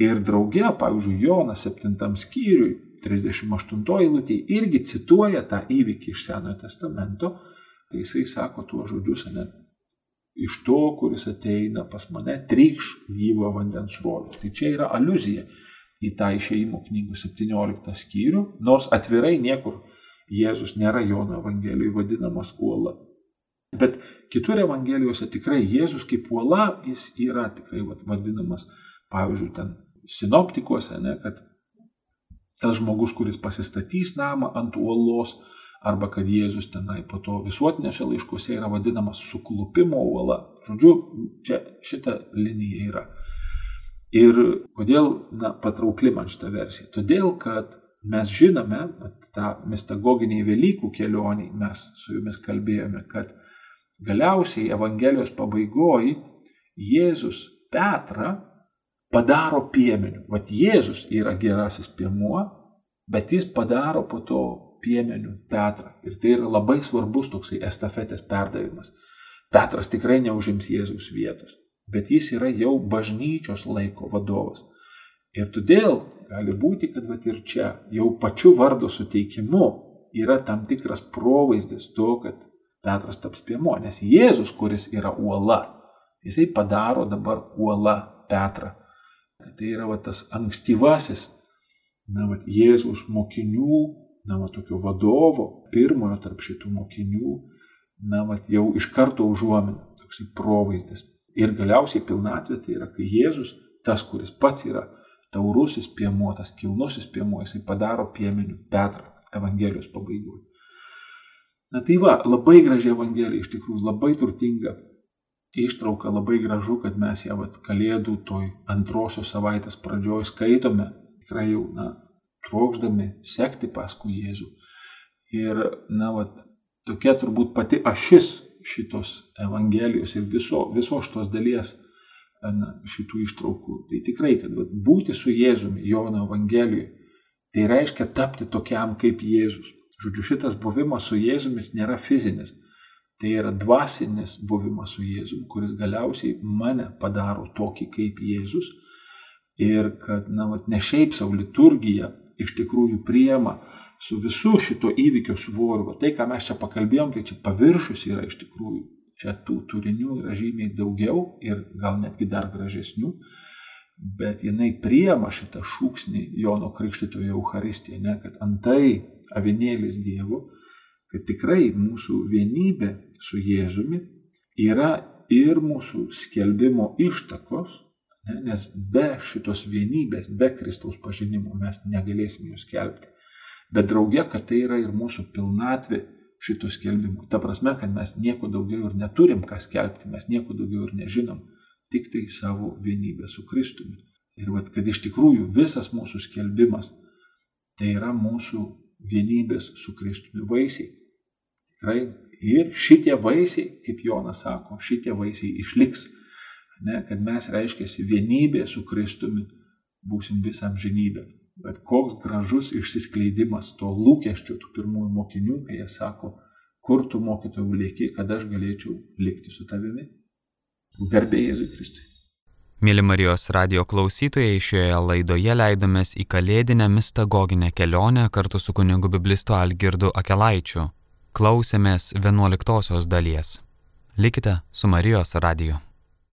Ir drauge, pavyzdžiui, Jonas 7 skyriui, 38 eilutė irgi cituoja tą įvykį iš Senojo testamento. Tai jisai sako tuos žodžius, ne, iš to, kuris ateina pas mane, trykš gyvo vandens srovės. Tai čia yra aluzija į tą išeimo knygų 17 skyrių, nors atvirai niekur Jėzus nėra Jono Evangelijoje vadinamas uola. Bet kitur Evangelijose tikrai Jėzus kaip uola, jis yra tikrai vadinamas, pavyzdžiui, ten sinoptikuose, ne, kad tas žmogus, kuris pasistatys namą ant uolos, arba kad Jėzus tenai po to visuotinėse laiškuose yra vadinamas suklupimo uola. Žodžiu, čia šita linija yra. Ir kodėl na, patraukli man šitą versiją? Todėl, kad mes žinome, tą mistagoginiai Velykų kelionį mes su jumis kalbėjome, kad galiausiai Evangelijos pabaigoje Jėzus Petrą padaro piemeniu. Vat Jėzus yra gerasis piemuo, bet jis padaro po to piemeniu Petrą. Ir tai yra labai svarbus toksai estafetės perdavimas. Petras tikrai neužims Jėzaus vietos, bet jis yra jau bažnyčios laiko vadovas. Ir todėl gali būti, kad vat ir čia jau pačiu vardo suteikimu yra tam tikras provaizdis to, kad Petras taps piemuo, nes Jėzus, kuris yra uola, jisai padaro dabar uola Petrą. Tai yra va, tas ankstyvasis, na, va, Jėzaus mokinių, na, va, tokio vadovo, pirmojo tarp šitų mokinių, na, va, jau iš karto užuomina, toksai provaizdis. Ir galiausiai pilnatvė tai yra, kai Jėzus, tas, kuris pats yra taurusis piemuo, tas kilnusis piemuo, jisai padaro piemenių Petrą Evangelijos pabaigoje. Na tai va, labai graži Evangelija, iš tikrųjų labai turtinga ištrauka labai gražu, kad mes ją vat, kalėdų toj antrosios savaitės pradžioj skaitome, tikrai jau, na, trokšdami sekti paskui Jėzų. Ir, na, vat, tokia turbūt pati ašis šitos Evangelijos ir viso, viso šitos dalies na, šitų ištraukų. Tai tikrai, kad vat, būti su Jėzumi Jono Evangelijoje, tai reiškia tapti tokiam kaip Jėzus. Žodžiu, šitas buvimas su Jėzumis nėra fizinis, Tai yra dvasinis buvimas su Jėzumi, kuris galiausiai mane padaro tokį kaip Jėzus. Ir kad, na, vat, ne šiaip savo liturgija iš tikrųjų priema su visu šito įvykio svoriu. Tai, ką mes čia pakalbėjom, tai čia paviršius yra iš tikrųjų. Čia tų turinių yra žymiai daugiau ir gal netgi dar gražesnių. Bet jinai priema šitą šūksnį Jono Krikštitojo Euharistiją, ne, kad antai avinėlis Dievo, kad tikrai mūsų vienybė su Jėzumi yra ir mūsų skelbimo ištakos, nes be šitos vienybės, be Kristaus pažinimo mes negalėsime jų skelbti. Bet drauge, kad tai yra ir mūsų pilnatvė šito skelbimo. Ta prasme, kad mes nieko daugiau ir neturim ką skelbti, mes nieko daugiau ir nežinom, tik tai savo vienybę su Kristumi. Ir vat, kad iš tikrųjų visas mūsų skelbimas tai yra mūsų vienybės su Kristumi vaisiai. Tikrai Ir šitie vaisiai, kaip Jonas sako, šitie vaisiai išliks. Ne, kad mes reiškiasi vienybė su Kristumi, būsim visam žinybę. Bet koks gražus išsiskleidimas to lūkesčio tų pirmųjų mokinių, kai jie sako, kur tu mokytojų lieki, kad aš galėčiau likti su tavimi. Garbė Jėzui Kristui. Mėly Marijos radio klausytojai, šioje laidoje leidomės į kalėdinę mistagoginę kelionę kartu su kunigu biblistu Algirdu Akelaičiu klausėmės vienuoliktosios dalies. Likite su Marijos radiju.